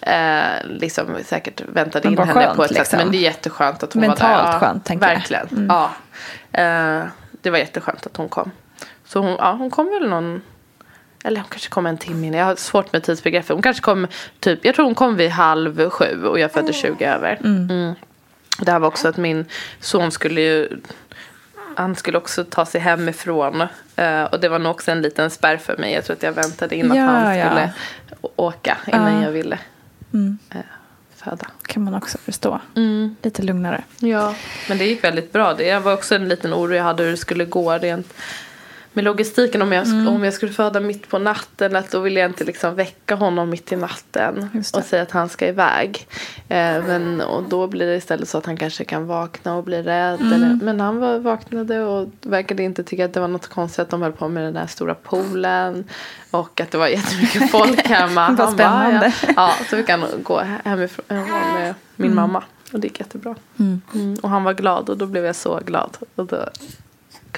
eh, liksom, säkert väntade in henne skönt, på ett sätt. liksom. Men det är jätteskönt att hon Mentalt var där. Ja, skönt, tänker jag. Mm. Verkligen. Ja. Eh, det var jätteskönt att hon kom. Så hon, ja, hon kom väl någon eller hon kanske kom en timme innan. Jag har svårt med tidsbegreppet. Hon kanske kom typ, jag tror hon kom vid halv sju och jag födde 20 över. Mm. Och Det här var också att min son skulle ju, han skulle också ta sig hemifrån. Eh, och det var nog också en liten spärr för mig. Jag tror att jag väntade in Ja, att han ja. skulle å- åka innan Ja. jag ville Mm. eh, föda. kan man också förstå. Mm. Lite lugnare. Ja, men det gick väldigt bra. Det var också en liten oro jag hade hur det skulle gå rent med logistiken. Om jag, Mm. om jag skulle föda mitt på natten, att då ville jag inte liksom väcka honom mitt i natten och säga att han ska iväg. Eh, men, och då blir det istället så att han kanske kan vakna och bli rädd. Mm. Eller, men han var, vaknade och verkade inte tycka att det var något konstigt att de höll på med den där stora poolen. Och att det var jättemycket folk hemma. Han bara, spännande. ja. Ja, så fick han gå hemifrån med min mamma. Och det gick jättebra. Mm, och han var glad och då blev jag så glad. Och då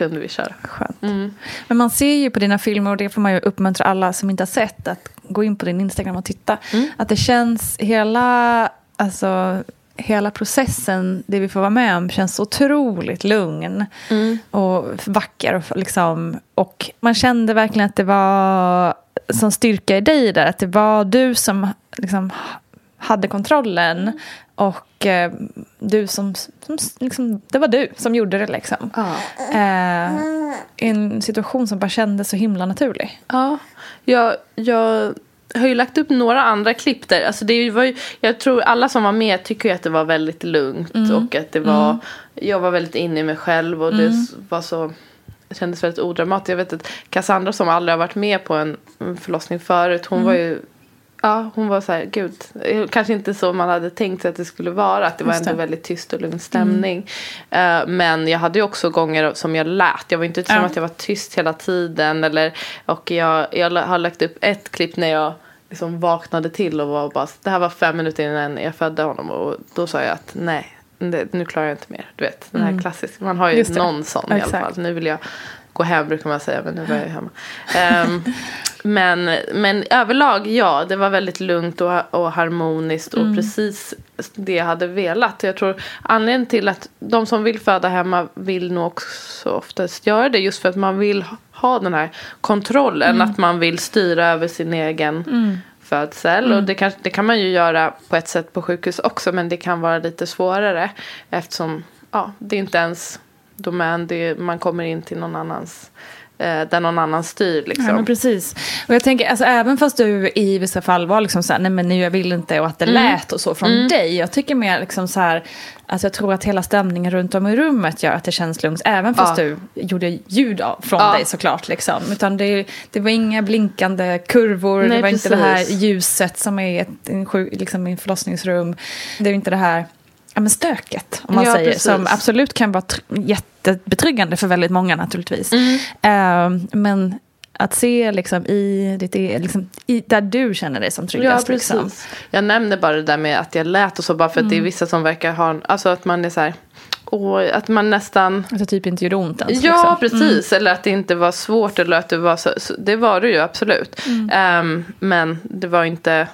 kunde vi köra. Skönt. Mm. Men man ser ju på dina filmer, och det får man ju uppmuntra alla som inte har sett, att gå in på din Instagram och titta. Mm. Att det känns, hela, alltså, hela processen, det vi får vara med om, känns otroligt lugn. Mm. Och vacker. Och, liksom, och man kände verkligen att det var som styrka i dig där. Att det var du som liksom, hade kontrollen. Och eh, du som, som liksom, det var du som gjorde det liksom. Ja. Eh, en situation som bara kändes så himla naturlig. Ja, jag, jag har ju lagt upp några andra klipp där. Alltså det var ju, jag tror alla som var med tycker ju att det var väldigt lugnt. Och att det var, jag var väldigt inne i mig själv. Och det s- var så, kändes väldigt odramatiskt. Jag vet att Cassandra som aldrig har varit med på en en förlossning förut. Hon var ju Ja, hon var så här, gud, eh, kanske inte så man hade tänkt sig att det skulle vara. Att det var ändå väldigt tyst och lugn stämning. Eh, men jag hade ju också gånger som jag lät. Jag var inte som Ja. att jag var tyst hela tiden. Eller, och jag, jag har lagt upp ett klipp när jag liksom vaknade till och var bara, det här var fem minuter innan jag födde honom. Och då sa jag att nej, det, nu klarar jag inte mer. Du vet, den här klassiska. Man har ju Mm. Någon sån i alla fall. Nu vill jag gå hem brukar man säga, men nu var jag ju hemma. Ehm, men, men överlag, ja, det var väldigt lugnt och, och harmoniskt och precis det jag hade velat. Jag tror anledningen till att de som vill föda hemma vill nog också oftast göra det just för att man vill ha- den här kontrollen, att man vill styra över sin egen födsel. Och det kan, det kan man ju göra på ett sätt på sjukhus också, men det kan vara lite svårare eftersom ja, det inte ens domän, det är, man kommer in till någon annans, eh, där någon annan styr. Liksom. Ja, men precis. Och jag tänker, alltså, även fast du i vissa fall var liksom så här, nej men nu jag vill inte och att det lät och så från dig. Jag tycker mer liksom så här, alltså jag tror att hela stämningen runt om i rummet gör att det känns lugnt. Även fast Ja. du gjorde ljud från Ja. dig såklart. Liksom. Utan det, det var inga blinkande kurvor, Nej, det var inte det här precis. ljuset som är ett en, liksom, i en förlossningsrum. Det är inte det här ja, men stöket, om man Ja, säger. precis. Som absolut kan vara tr- jättebetryggande för väldigt många naturligtvis. Mm. Eh, men att se liksom, i, ditt, e- liksom, i där du känner dig som tryggast. Ja, precis. Liksom. Jag nämner bara det där med att jag lät och så bara för att det Mm. är vissa som verkar ha, alltså att man är så här, åh, att man nästan Att det typ inte gjorde ont ens. Ja, liksom. precis. Eller att det inte var svårt. Eller att det var så, så, det var det ju absolut. Ehm, men det var inte.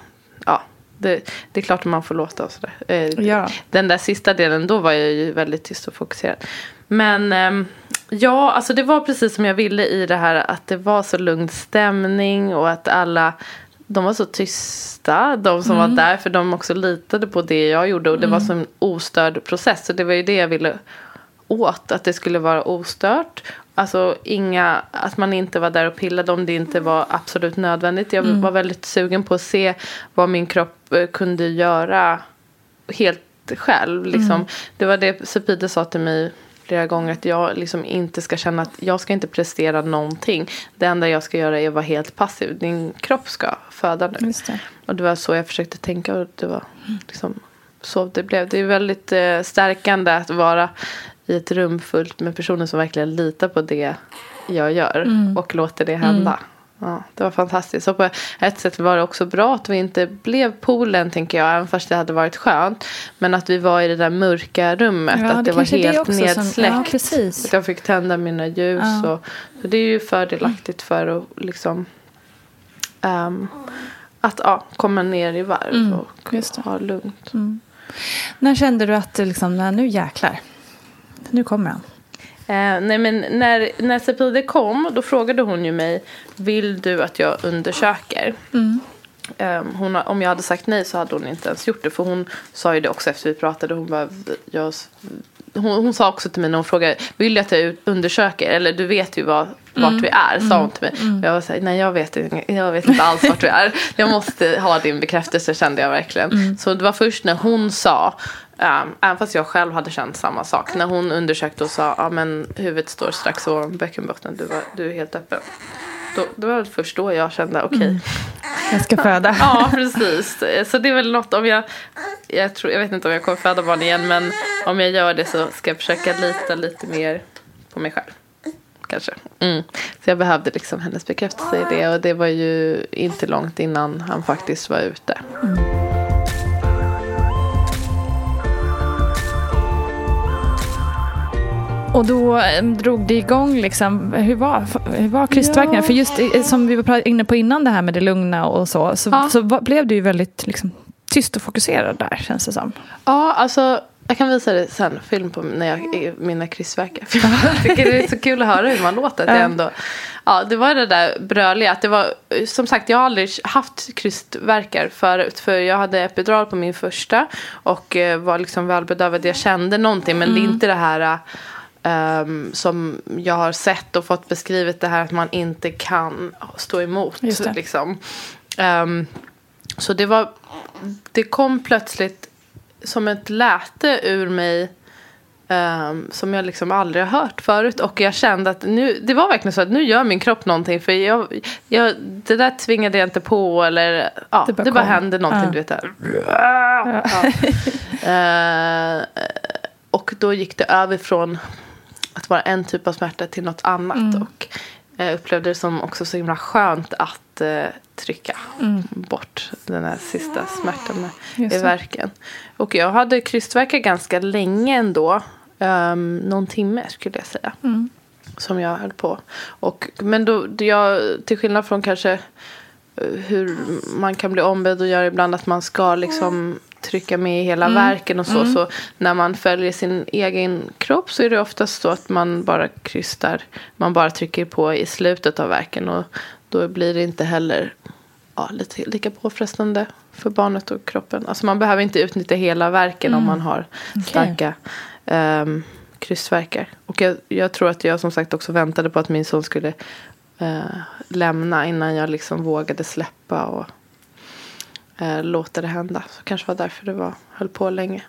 Det, det är klart att man får låta och sådär. Eh, Ja. Den där sista delen, då var jag ju väldigt tyst och fokuserad. Men ehm, ja, alltså det var precis som jag ville i det här att det var så lugn stämning och att alla de var så tysta, de som var där, för de också litade på det jag gjorde och det var som en ostörd process. Så det var ju det jag ville åt, att det skulle vara ostört. Alltså inga, att man inte var där och pillade om det inte var absolut nödvändigt. Jag var väldigt sugen på att se vad min kropp eh, kunde göra helt själv. Liksom. Det var det Sepide sa till mig flera gånger att jag liksom inte ska känna att jag ska inte prestera någonting. Det enda jag ska göra är att vara helt passiv. Din kropp ska föda det. Och det var så jag försökte tänka och det var liksom så det blev. Det är väldigt eh, stärkande att vara i ett rum fullt med personer som verkligen litar på det jag gör och låter det hända. Ja, det var fantastiskt. Så på ett sätt var det också bra att vi inte blev poolen tänker jag. Även fast det hade varit skönt. Men att vi var i det där mörka rummet. Ja, att det det, var är det helt också som- nedsläckt. ja. Att jag fick tända mina ljus. Och, så det är ju fördelaktigt för att liksom ehm, att ja, komma ner i varv Mm, och ha lugnt. När kände du att liksom, nu jäklar. Nu kommer han. Eh, nej men när, när Sepide kom då frågade hon ju mig Vill du att jag undersöker? Eh, hon, om jag hade sagt nej så hade hon inte ens gjort det. För hon sa ju det också efter vi pratade. Hon, bara, jag, hon, hon sa också till mig när hon frågade Vill du att jag undersöker? Eller du vet ju var, vart vi är. Sa hon till mig. Och jag var så här, nej jag vet, jag vet inte alls vart vi är. Jag måste ha din bekräftelse kände jag verkligen. Så det var först när hon sa Um, även fast jag själv hade känt samma sak. När hon undersökte och sa att men huvudet står strax ovan bäckenbotten. Du, var, du är helt öppen. Då, det var väl först då jag kände okej. Jag ska föda. Ja precis. Så det är väl något om jag. Jag, tror, jag vet inte om jag kommer föda barn igen. Men om jag gör det så ska jag försöka lita lite mer på mig själv. Kanske. Mm. Så jag behövde liksom hennes bekräftelse i det. Och det var ju inte långt innan han faktiskt var ute. Och då eh, drog det igång liksom, hur var, hur var krystvärkningen? För just eh, som vi var inne på innan det här med det lugna och så, så, Ja. så blev du ju väldigt liksom, tyst och fokuserad där känns det som. Ja, alltså jag kan visa dig sen film på när jag, mina Jag tycker det är så kul att höra hur man låter. Det, ändå, ja, det var det där bröliga. Att det var, som sagt, jag har aldrig haft krystvärkar förut. För jag hade epidural på min första. Och eh, var liksom välbedövad. Jag kände någonting. Men det är inte det här ehm, som jag har sett och fått beskrivet. Det här att man inte kan stå emot. Det. Liksom. Ehm, så det var, det kom plötsligt som ett läte ur mig ehm, som jag liksom aldrig har hört förut. Och jag kände att nu, det var verkligen så att nu gör min kropp någonting. För jag, jag, det där tvingade jag inte på eller ja, Det det bara bara, kom. hände någonting. Ja. Du vet, där. Ja. Eh, och då gick det över från att vara en typ av smärta till något annat. Mm. Och jag upplevde det som också så himla skönt att eh, trycka bort den här sista smärtan Mm. I verken. Och jag hade krystvärkar ganska länge ändå. Um, någon timme skulle jag säga. Mm. Som jag höll på. Och, men då, jag, till skillnad från kanske eh, hur man kan bli ombedd att göra ibland att man ska liksom trycka med i hela verken och så. Så när man följer sin egen kropp så är det oftast så att man bara krystar. Man bara trycker på i slutet av verken och då blir det inte heller ja, lite, lika påfrestande för barnet och kroppen. Alltså man behöver inte utnyttja hela verken om man har starka um, krystvärkar. Och jag, jag tror att jag som sagt också väntade på att min son skulle eh, lämna innan jag liksom vågade släppa och eh, låta det hända. Så kanske var därför det var, höll på länge.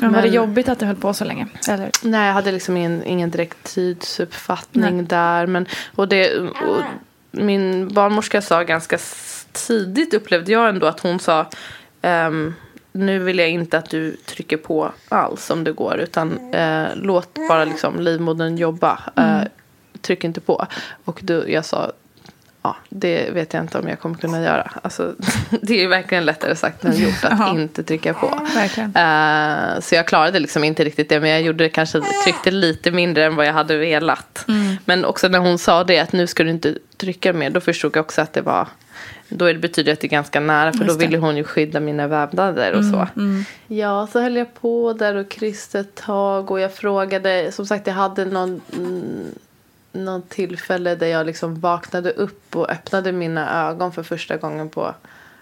Men var det jobbigt att det höll på så länge? Eller? Nej, jag hade liksom ingen, ingen direkt tidsuppfattning där. Men, och det, och min barnmorska sa ganska tidigt upplevde jag ändå att hon sa ehm, nu vill jag inte att du trycker på alls om det går utan eh, låt bara liksom livmodern jobba. Eh, tryck inte på. Och då, jag sa, ja, det vet jag inte om jag kommer kunna göra. Alltså, det är verkligen lättare sagt än gjort att Ja. inte trycka på. Eh, så jag klarade liksom inte riktigt det. Men jag gjorde det kanske, tryckte lite mindre än vad jag hade velat. Mm. Men också när hon sa det, att nu ska du inte trycka mer. Då förstod jag också att det var, då är det betyder att det är ganska nära. För då ville hon ju skydda mina vävnader och så. Ja, så höll jag på där och kryssade ett tag. Och jag frågade, som sagt jag hade någon, mm, någon tillfälle där jag liksom vaknade upp och öppnade mina ögon för första gången på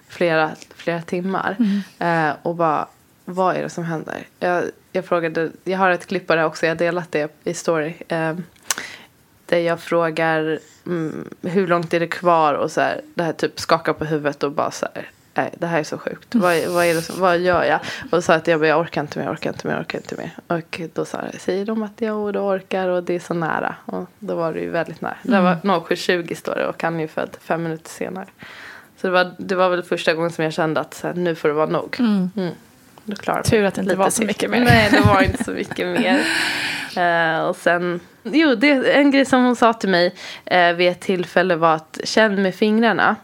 flera, flera timmar. Eh, och bara, vad är det som händer? Jag, jag frågade, jag har ett klipp på det också, jag har delat det i story. Eh, där jag frågar mm, hur långt är det kvar och så här, det här typ skakar på huvudet och bara så här, nej det här är så sjukt. Vad, vad, är det som, vad gör jag? Och sa att jag, jag orkar inte mer, orkar inte mer, orkar inte mer. Och då sa jag, säger de att jag du orkar och det är så nära. Och då var det ju väldigt nära. Det var 07.20 står det och han är ju född fem minuter senare. Så det var, det var väl första gången som jag kände att här, nu får det vara nog. Mm. Då klarade jag Tur att det inte lite var så mycket mer. Nej, det var inte så mycket mer. Eh, och sen, jo, det, en grej som hon sa till mig eh, vid ett tillfälle var att känn med fingrarna.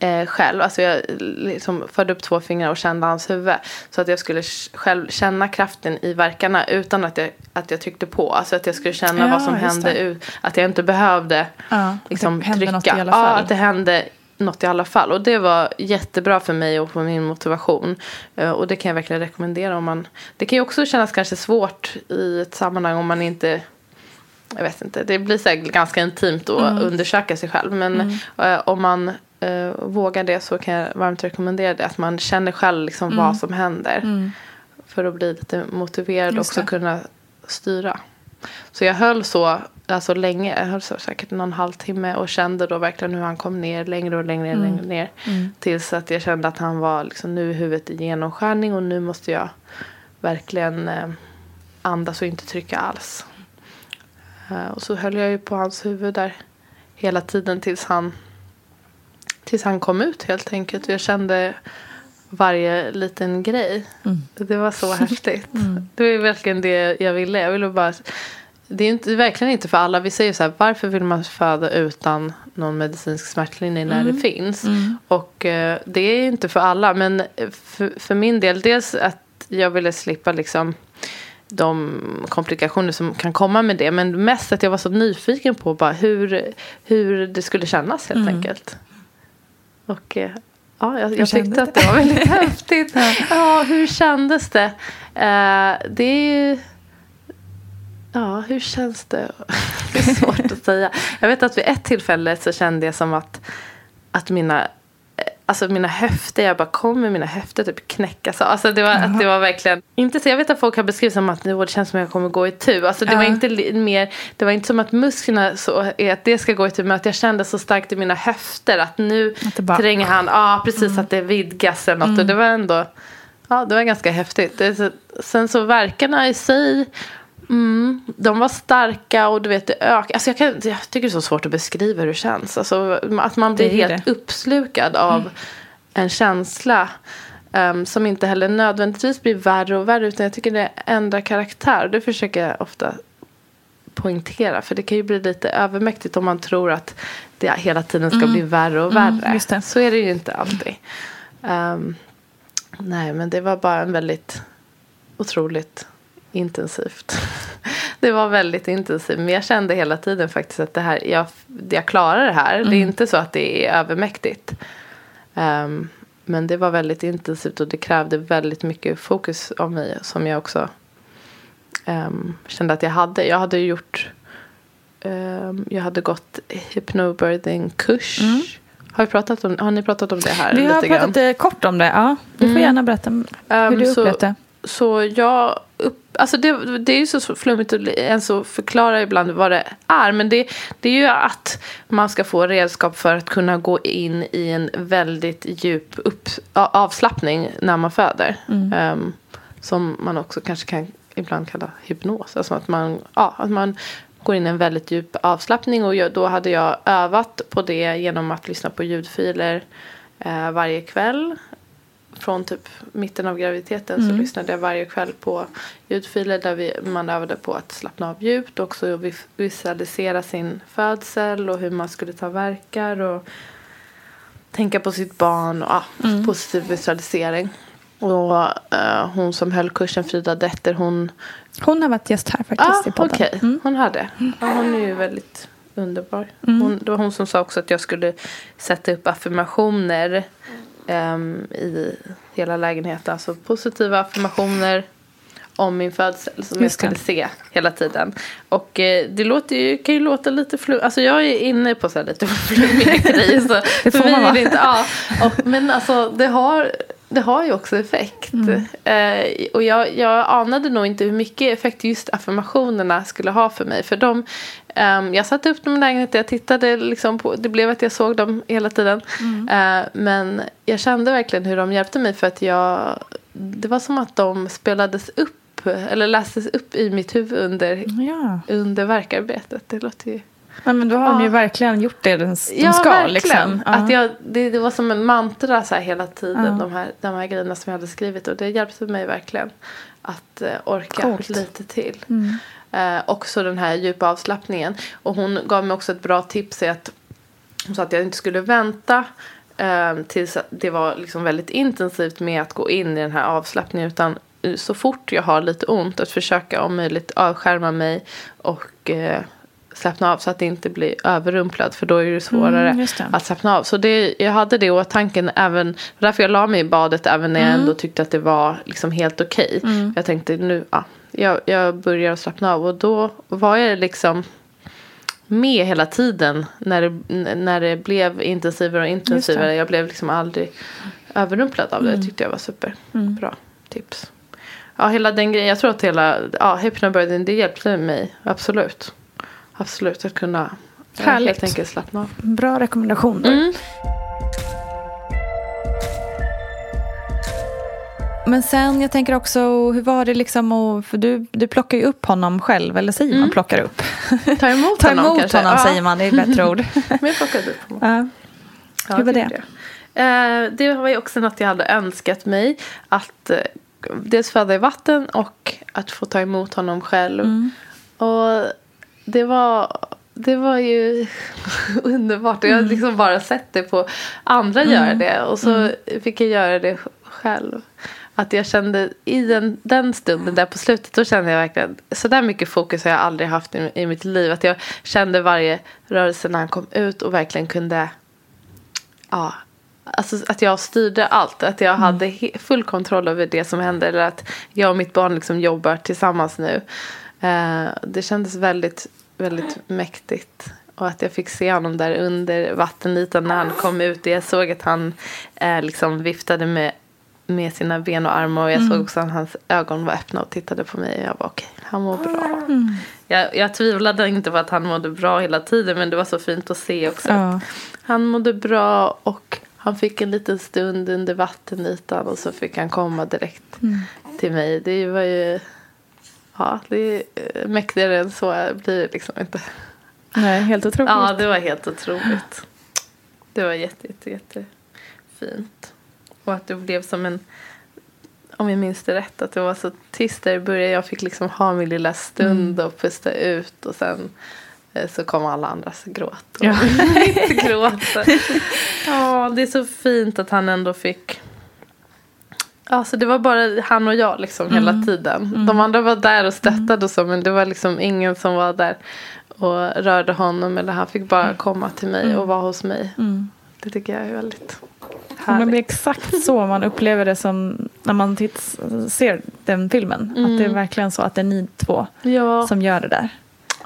Eh, själv, alltså jag liksom förde upp två fingrar och kände hans huvud. Så att jag skulle själv känna kraften i verkarna utan att jag, att jag tryckte på. Alltså att jag skulle känna Ja, vad som hände. Ut, att jag inte behövde Ja, liksom, det trycka. något i alla Ja, fall. att det hände något i alla fall. Och det var jättebra för mig och för min motivation. Eh, Och det kan jag verkligen rekommendera om man... Det kan ju också kännas kanske svårt i ett sammanhang om man inte... Jag vet inte, det blir så ganska intimt att Mm. undersöka sig själv. Men eh, om man eh, vågar det så kan jag varmt rekommendera det. Att man känner själv liksom vad som händer. För att bli lite motiverad och Mm. Också kunna styra. Så jag höll så alltså länge, jag höll så säkert någon halvtimme och kände då verkligen hur han kom ner längre och längre, Mm. längre ner. Tills att jag kände att han var liksom, nu är huvudet i genomskärning och nu måste jag verkligen eh, andas och inte trycka alls. Eh, och så höll jag ju på hans huvud där hela tiden tills han, tills han kom ut helt enkelt. Jag kände varje liten grej. Det var så häftigt. Det var verkligen det jag ville. Jag ville bara... Det är, inte, det är verkligen inte för alla. Vi säger så här, varför vill man föda utan någon medicinsk smärtlindring när det finns? Och eh, det är inte för alla. Men för, för min del, dels att jag ville slippa liksom de komplikationer som kan komma med det. Men mest att jag var så nyfiken på bara hur, hur det skulle kännas helt enkelt. Och eh, ja, jag, jag tyckte att det var väldigt häftigt. Ja, hur kändes det? Eh, det är ju... Ja, hur känns det? Det är svårt att säga. Jag vet att vid ett tillfälle så kände jag som att, att mina Alltså mina höfter, jag bara kommer mina höfter typ knäckas. Alltså det var, att det var verkligen, inte så, jag vet att folk har beskrivit som att "Åh, det känns som att jag kommer gå i tu. Alltså det var Ja. inte mer, det var inte som att musklerna så, är att det ska gå i tu. Men att jag kände så starkt i mina höfter att nu Att bara- Mm. tränger han, ja precis att det vidgas eller något. Och det var ändå, ja det var ganska häftigt. Det, är så- sen så verkarna i sig, Mm, de var starka och du vet det ökade. Alltså jag, kan, jag tycker det är så svårt att beskriva hur det känns. Alltså, att man blir helt det. uppslukad av en känsla. ehm, som inte heller nödvändigtvis blir värre och värre. Utan jag tycker det ändrar karaktär. Det försöker jag ofta poängtera. För det kan ju bli lite övermäktigt om man tror att det hela tiden ska bli värre och värre. Mm. det. Så är det ju inte alltid. Ehm, nej, men det var bara en väldigt otroligt intensivt. Det var väldigt intensivt. Men jag kände hela tiden faktiskt att det här, jag, jag klarar det här. Det är inte så att det är övermäktigt. Ehm, men det var väldigt intensivt och det krävde väldigt mycket fokus av mig. Som jag också ehm, kände att jag hade. Jag hade gjort ehm, jag hade gått hypnobirthing-kurs. Har, vi pratat om, har ni pratat om det här? Vi har lite grann? pratat eh, kort om det. Ja. Du får gärna berätta hur du upplevt det. Så jag upp, alltså det, det är ju så flummigt att ens förklara ibland vad det är. Men det, det är ju att man ska få redskap för att kunna gå in i en väldigt djup upp, avslappning när man föder. Ehm, som man också kanske kan ibland kalla hypnos. Alltså att man, ja, att man går in i en väldigt djup avslappning. Och jag, då hade jag övat på det genom att lyssna på ljudfiler eh, varje kväll från typ mitten av graviditeten så lyssnade jag varje kväll på ljudfiler där vi, man övade på att slappna av djupt och också vis- visualisera sin födsel och hur man skulle ta verkar och tänka på sitt barn och ja, positiv visualisering. Och eh, hon som höll kursen, Frida Detter, hon... Hon har varit gäst här faktiskt i ah, podden. okej. Hon hade. Ja, hon är ju väldigt underbar. Hon, det var hon som sa också att jag skulle sätta upp affirmationer ehm, i hela lägenheten. Alltså positiva affirmationer om min födsel som jag skulle se hela tiden. Och eh, det låter ju, kan ju låta lite flummigt. Alltså jag är inne på så här lite flummiga grejer. Så Det får man vara. inte, ja. och, Men alltså det har, det har ju också effekt. Mm. Eh, och jag, jag anade nog inte hur mycket effekt just affirmationerna skulle ha för mig. För de, ehm, jag satte upp dem i lägenheten, jag tittade liksom på, det blev att jag såg dem hela tiden. Mm. Eh, men jag kände verkligen hur de hjälpte mig för att jag, det var som att de spelades upp eller lästes upp i mitt huvud under, Ja. under verkarbetet. Det låter ju... Ja, men då har de ju Ja. verkligen gjort det de, de Ja, ska. verkligen. Liksom. Ja. Att jag, det, det var som en mantra så här hela tiden. Ja. De, här, de här grejerna som jag hade skrivit. Och det hjälpte mig verkligen att eh, orka Coolt. lite till. Mm. Eh, också den här djupa avslappningen. Och hon gav mig också ett bra tips. i Att, hon sa att jag inte skulle vänta eh, tills det var liksom väldigt intensivt med att gå in i den här avslappningen. Utan eh, så fort jag har lite ont att försöka om möjligt avskärma mig och eh, slappna av så att det inte blir överrumplad. För då är det svårare Mm, det. att slappna av. Så det, jag hade det i åtanke även, därför jag la mig i badet även när jag Mm. ändå tyckte att det var liksom helt okej. Jag tänkte nu, ja, jag, jag börjar att slappna av och då var jag liksom med hela tiden när det, när det blev intensivare och intensivare. Jag blev liksom aldrig överrumplad av det. Det tyckte jag var super. Bra tips. Ja, hela den grejen. Jag tror att hela ja, hypnobirthing, det hjälpte mig. Absolut. Absolut att kunna Härligt. helt enkelt slappna av. Bra rekommendationer. Mm. Men sen, jag tänker också, hur var det liksom att, för du, du plockar ju upp honom själv, eller säger man plockar upp? Ta emot Ta honom emot kanske. honom säger man, det är ett bättre ord. Men jag plockade upp honom. Ja. Hur var det? jag. Eh, det var ju också något jag hade önskat mig. Att eh, dels föda i vatten och att få ta emot honom själv. Mm. Och det var, det var ju underbart. Jag Mm. hade liksom bara sett det på andra göra det. Och så Mm. fick jag göra det själv. Att jag kände i den, den stunden där på slutet. Då kände jag verkligen. Så där mycket fokus har jag aldrig haft i, i mitt liv. Att jag kände varje rörelse när han kom ut. Och verkligen kunde ja, alltså att jag styrde allt. Att jag hade he- full kontroll över det som hände. Eller att jag och mitt barn liksom jobbar tillsammans nu. Eh, det kändes väldigt, väldigt mäktigt. Och att jag fick se honom där under vattenytan när han kom ut. Jag såg att han eh, liksom viftade med, med sina ben och armar. Och jag såg också att hans ögon var öppna och tittade på mig. Och jag var okej, han mår bra. Jag, jag tvivlade inte på att han mådde bra hela tiden. Men det var så fint att se också. Ja. Han mådde bra och han fick en liten stund under vattenytan och så fick han komma direkt till mig. Det var ju ja, det är eh, mäktigare än så blir det liksom inte. Nej, helt otroligt. Ja, det var helt otroligt. Det var jätte, jätte, jätte fint. Och att det blev som en, om jag minns det rätt, att det var så tyst där i början. Jag fick liksom ha min lilla stund och pusta ut och sen eh, så kom alla andras gråt. Och Ja. mitt gråt. Ja, det är så fint att han ändå fick Ja, så det var bara han och jag liksom hela tiden. De andra var där och stöttade och så men det var liksom ingen som var där och rörde honom eller han fick bara komma till mig och vara hos mig. Det tycker jag är väldigt Men det är härligt. exakt så man upplever det som när man titts, ser den filmen. Att det är verkligen så att det är ni två Ja, som gör det där.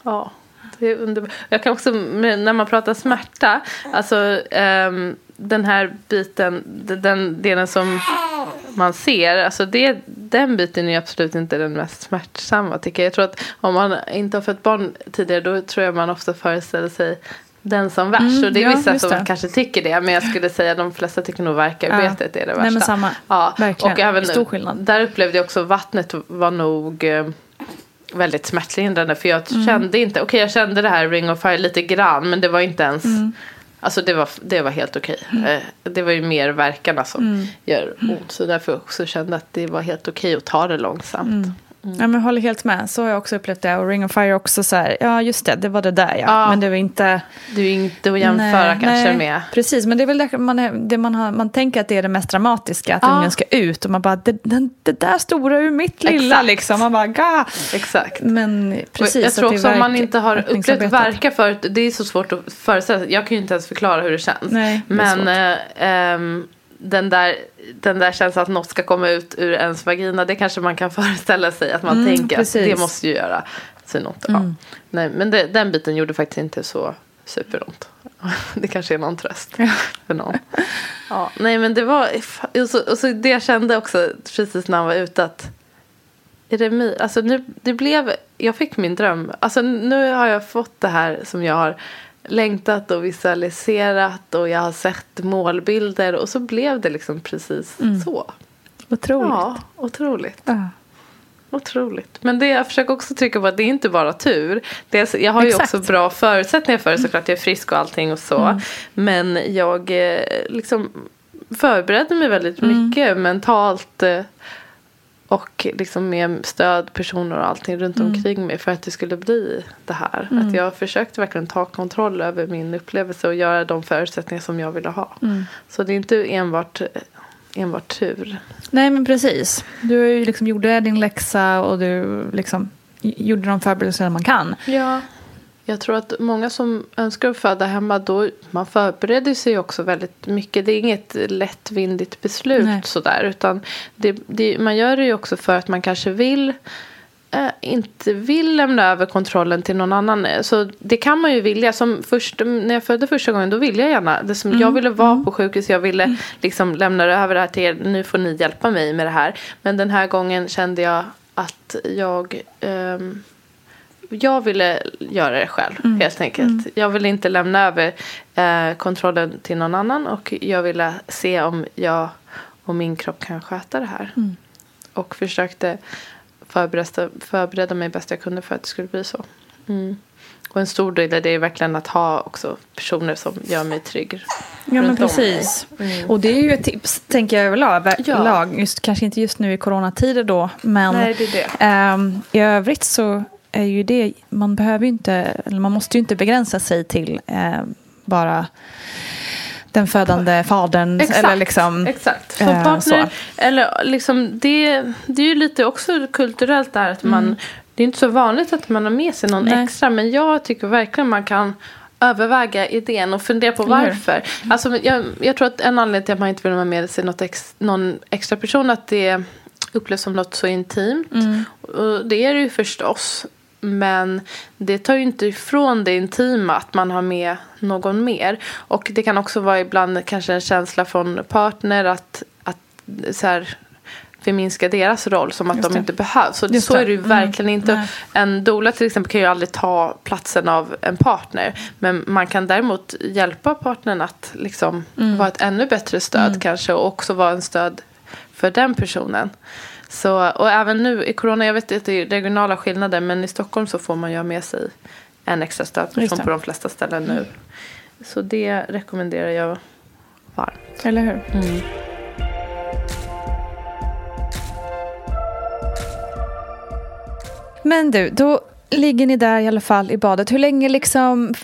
ja. Det är underbart. Jag kan också, när man pratar smärta, alltså ehm, den här biten, den delen som man ser, alltså det, den biten är absolut inte den mest smärtsamma tycker jag. Jag tror att om man inte har fött barn tidigare då tror jag man ofta föreställer sig den som värst. Mm, och det är ja, vissa som det. kanske tycker det. Men jag skulle säga att de flesta tycker nog verkarbetet är det värsta. Nej, men samma. Ja, Verkligen. och även, Stor skillnad. Där upplevde jag också vattnet var nog eh, väldigt smärtlindrande. För jag Mm. kände inte, okej jag kände det här ring of fire lite grann. Men det var inte ens, Alltså det var, det var helt okej. Eh, Det var ju mer verkarna som gör ont. Så därför också kände att det var helt okej att ta det långsamt. Ja, men jag håller helt med. Så har jag också upplevt det. Och Ring of Fire också så här, ja just det, det var det där ja. Ja. Men det var inte... Det är inte att jämföra kanske nej, med. Precis, men det är väl det man, är, det man, har, man tänker att det är det mest dramatiska, att Ja. ungen ska ut. Och man bara, det, det, det där stora ur mitt lilla Exakt. liksom. Man bara, ga! Exakt. Men precis. Och jag tror också om man inte har upplevt verka förut. Det är så svårt att föreställa sig. Jag kan ju inte ens förklara hur det känns. Nej, det är Men eh, ehm, den, där, den där känslan att något ska komma ut ur ens vagina. Det kanske man kan föreställa sig. Att man Mm, tänker precis. Mm. att det måste ju göra synont. Ja. Nej, men det, den biten gjorde faktiskt inte så superont. Det kanske är någon tröst för någon. Ja, nej men det var, och så, och så det jag kände också precis när han var ute att är det mi, alltså nu, det blev, jag fick min dröm. Alltså nu har jag fått det här som jag har längtat och visualiserat och jag har sett målbilder och så blev det liksom precis så. Otroligt. Ja, otroligt. Ja. Otroligt. Men det jag försöker också trycka på att det är inte bara tur. Är, jag har ju Exakt. också bra förutsättningar för det såklart. Jag är frisk och allting och så. Men jag eh, liksom förberedde mig väldigt mycket mentalt. Och liksom med stöd, personer och allting runt omkring mig för att det skulle bli det här. Att jag försökte verkligen ta kontroll över min upplevelse och göra de förutsättningar som jag ville ha. Så det är inte enbart, enbart tur. Nej, men precis. Du liksom gjorde din läxa och du liksom gjorde de förberedelser man kan. Ja. Jag tror att många som önskar att föda hemma, då, man förbereder sig också väldigt mycket. Det är inget lättvindigt beslut Nej. sådär. Utan det, det, man gör det ju också för att man kanske vill eh, inte vill lämna över kontrollen till någon annan. Så det kan man ju vilja. Som först, när jag födde första gången då ville jag gärna. Det som, Jag ville vara på sjukhus. Jag ville liksom lämna över det här till er. Nu får ni hjälpa mig med det här. Men den här gången kände jag att jag ehm, jag ville göra det själv helt enkelt. Jag ville inte lämna över eh, kontrollen till någon annan och jag ville se om jag och min kropp kan sköta det här. Och försökte förbereda, förbereda mig bäst jag kunde för att det skulle bli så. Mm. Och en stor del av det är verkligen att ha också personer som gör mig trygg. Ja, men precis. mig. Och det är ju ett tips, tänker jag överlag. Ja. lag, Just, kanske inte just nu i coronatider då, men Nej, det är det. ehm, i övrigt så är ju det, man behöver inte, eller man måste ju inte begränsa sig till ehm, bara den födande fadern. Eller liksom, Exakt. Som eh, partner, så. eller liksom det, det är ju lite också kulturellt där att man, det är inte så vanligt att man har med sig någon Mm. Nej. extra. Men jag tycker verkligen man kan överväga idén och fundera på varför. Alltså, jag, jag tror att en anledning till att man inte vill ha med sig något ex, någon extra person att det upplevs som något så intimt. Mm. Och det är det ju förstås. Men det tar ju inte ifrån det intima att man har med någon mer. Och det kan också vara ibland kanske en känsla från partner att, att så här, förminska deras roll som att Just de det. inte behövs. Så, Just så det. är det ju Mm. verkligen inte. Nej. En doula till exempel kan ju aldrig ta platsen av en partner. Men man kan däremot hjälpa partnern att liksom Mm. vara ett ännu bättre stöd kanske. Och också vara en stöd för den personen. Så, och även nu i corona, jag vet att det är regionala skillnader. Men i Stockholm så får man ju ha med sig en extra stödperson på de flesta ställen nu. Så det rekommenderar jag varmt. Eller hur? Men du, då ligger ni där i alla fall i badet. Hur länge liksom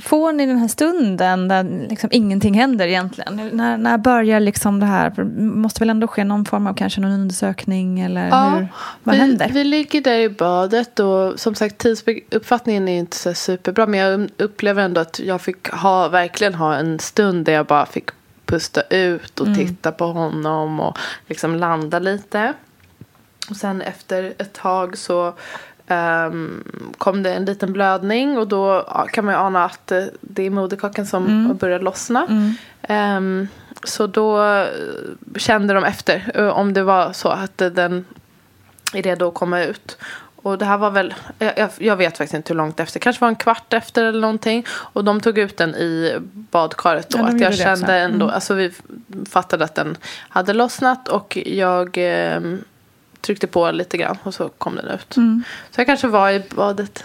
får ni den här stunden där liksom ingenting händer egentligen? När, när börjar liksom det här? För det måste väl ändå ske någon form av kanske någon undersökning eller hur? Vad vi, händer? Vi ligger där i badet och som sagt tidsuppfattningen är inte så superbra. Men jag upplever ändå att jag fick ha, verkligen ha en stund där jag bara fick pusta ut och Mm. titta på honom och liksom landa lite. Och sen efter ett tag så ehm, kom det en liten blödning och då kan man ju ana att eh, det är moderkakan som Mm. börjar lossna. Ehm, så då eh, kände de efter eh, om det var så att den är redo att komma ut. Och det här var väl, jag, jag- vet faktiskt inte hur långt efter, kanske var en kvart efter eller någonting. Och de tog ut den i badkaret då. Ja, att jag kände ändå, Mm. alltså vi fattade att den hade lossnat och jag eh, tryckte på lite grann och så kom den ut. Mm. Så jag kanske var i badet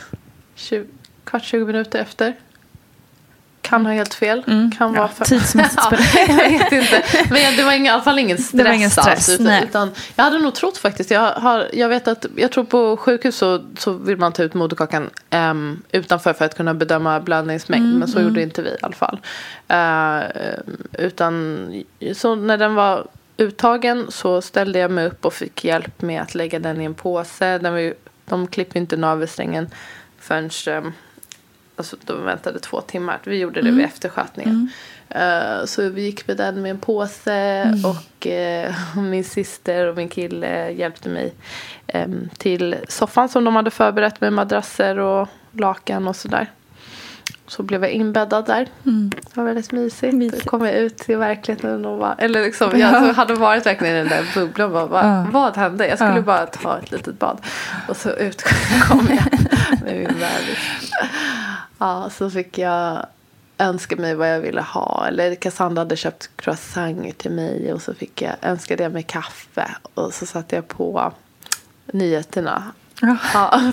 20, kvart, 20 minuter efter. Kan ha helt fel. Kan vara för... tidsmässigt ja, jag vet inte. Men det var ing- i alla fall ingen stress, Det var ingen stress, alls. Utan, utan jag hade nog trott faktiskt. Jag, har, jag vet att jag tror på sjukhus så, så vill man ta ut moderkakan ehm, utanför för att kunna bedöma blödningsmängd. Mm, men så gjorde inte vi i alla fall. Eh, utan så när den var uttagen så ställde jag mig upp och fick hjälp med att lägga den i en påse. Den var de klipper inte navelsträngen förrän ehm, Alltså de väntade två timmar. Vi gjorde det vid efterskötningen. Eh, så vi gick med den med en påse och eh, min syster och min kille hjälpte mig em, till soffan som de hade förberett med madrasser och lakan och sådär. Så blev jag inbäddad där. Det var väldigt mysigt. Mysigt. Då kom jag ut till verkligheten och var, eller liksom, jag alltså, hade varit verkligen i den där bubblan. Bara, vad, Ja. vad hände? Jag skulle Ja. bara ta ett litet bad. Och så ut kom jag med min bebis. Ja, så fick jag önska mig vad jag ville ha. Eller Cassandra hade köpt croissanter till mig och så fick jag önskade jag mig kaffe. Och så satte jag på nyheterna. Ja.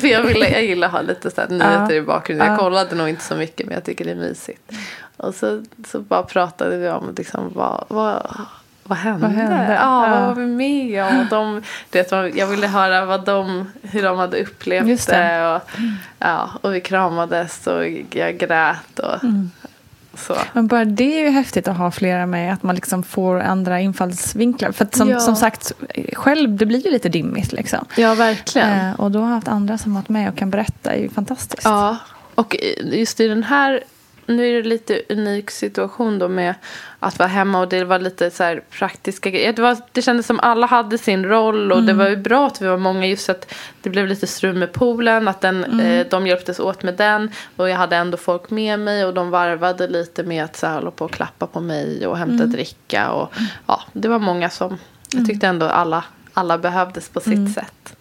För jag, ville, jag gillar att ha lite så här nyheter i bakgrunden. Jag Ja. kollade nog inte så mycket men jag tycker det är mysigt. Och så, så bara pratade vi om liksom, vad, vad, vad hände? Vad hände? Ja, vad var vi med om? Och de, vet, jag ville höra vad de, hur de hade upplevt Just det. det. Och, ja, och vi kramades och jag grät. Och, Mm. Så. Men bara det är ju häftigt att ha flera med. Att man liksom får andra infallsvinklar. För som, Ja. som sagt, själv det blir ju lite dimmigt. Liksom. Ja, verkligen. Eh, och då har haft andra som varit med och kan berätta är ju fantastiskt. Ja, och just i den här, nu är det lite unik situation då med att vara hemma och det var lite så praktiska grejer. Det, var, det kändes som alla hade sin roll och det var ju bra att vi var många just att det blev lite strul med poolen, att den, eh, de hjälptes åt med den och jag hade ändå folk med mig och de varvade lite med att så här, hålla på och klappa på mig och hämta dricka och ja, det var många som, jag tyckte ändå alla, alla behövdes på sitt sätt.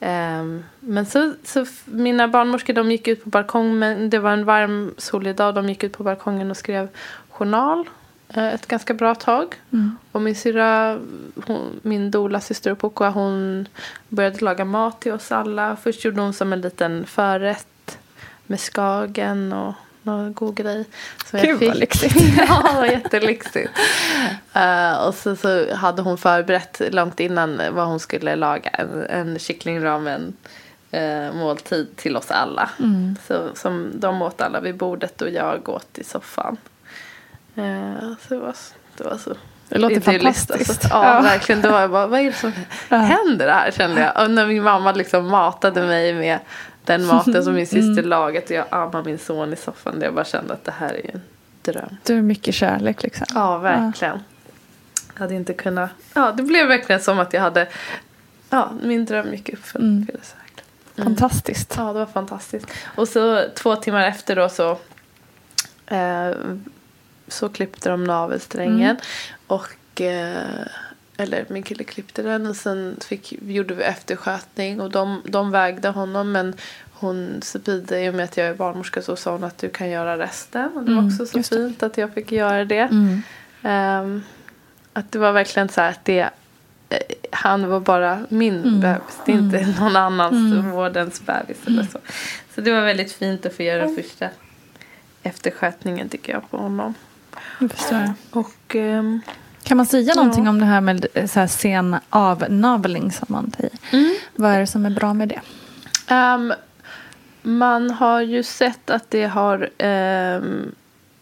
Ehm, men så, så mina barnmorskor de gick ut på balkongen. Men det var en varm solig dag. De gick ut på balkongen och skrev journal. eh, Ett ganska bra tag. Och min syrra, hon, min dola syster Opokoa, hon började laga mat till oss alla. Först gjorde hon som en liten förrätt med skagen och någon god grej. Så Gud, vad lyxigt. ja, det var jättelyxigt. Eh, och så, så hade hon förberett långt innan vad hon skulle laga. En, en kycklingramen uh, måltid till oss alla. Mm. Så, som de åt alla vid bordet och jag åt i soffan. Eh, så det var, det var så Det låter idylliskt, fantastiskt. Alltså. Ja, Ja. verkligen. Då var jag bara, vad är det som händer här kände jag. Och när min mamma liksom matade mig med den maten som min syster Mm. lagat och jag ammade min son i soffan. Jag bara kände att det här är ju en dröm. Du är mycket kärlek liksom. Ja, verkligen. Jag hade inte kunnat. Ja, det blev verkligen som att jag hade. Ja, min dröm gick upp för Mm. uppfyllelse. verkligen. Fantastiskt. Ja, det var fantastiskt. Och så två timmar efter då så. Eh, så klippte de navelsträngen. Och. Eh, eller min kille klippte den och sen fick, gjorde vi efterskötning och de, de vägde honom men hon Sepide, i och med att jag är barnmorska så sa hon att du kan göra resten och det var Mm, också så just det. fint att jag fick göra det. Mm. Ehm, att det var verkligen så här att det, eh, han var bara min Mm. bebis. Det är inte någon annans vårdens bebis eller så. Så det var väldigt fint att få göra den första efterskötningen tycker jag på honom. Det förstår jag. Och ehm, Kan man säga någonting Ja. om det här med eh, så här sen avnavelning som man säger? Vad är det som är bra med det? ehm, man har ju sett att det har ehm,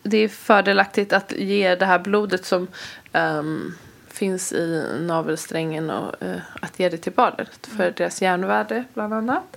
det är fördelaktigt att ge det här blodet som ehm, finns i navelsträngen och eh, att ge det till barnet för deras järnvärde bland annat.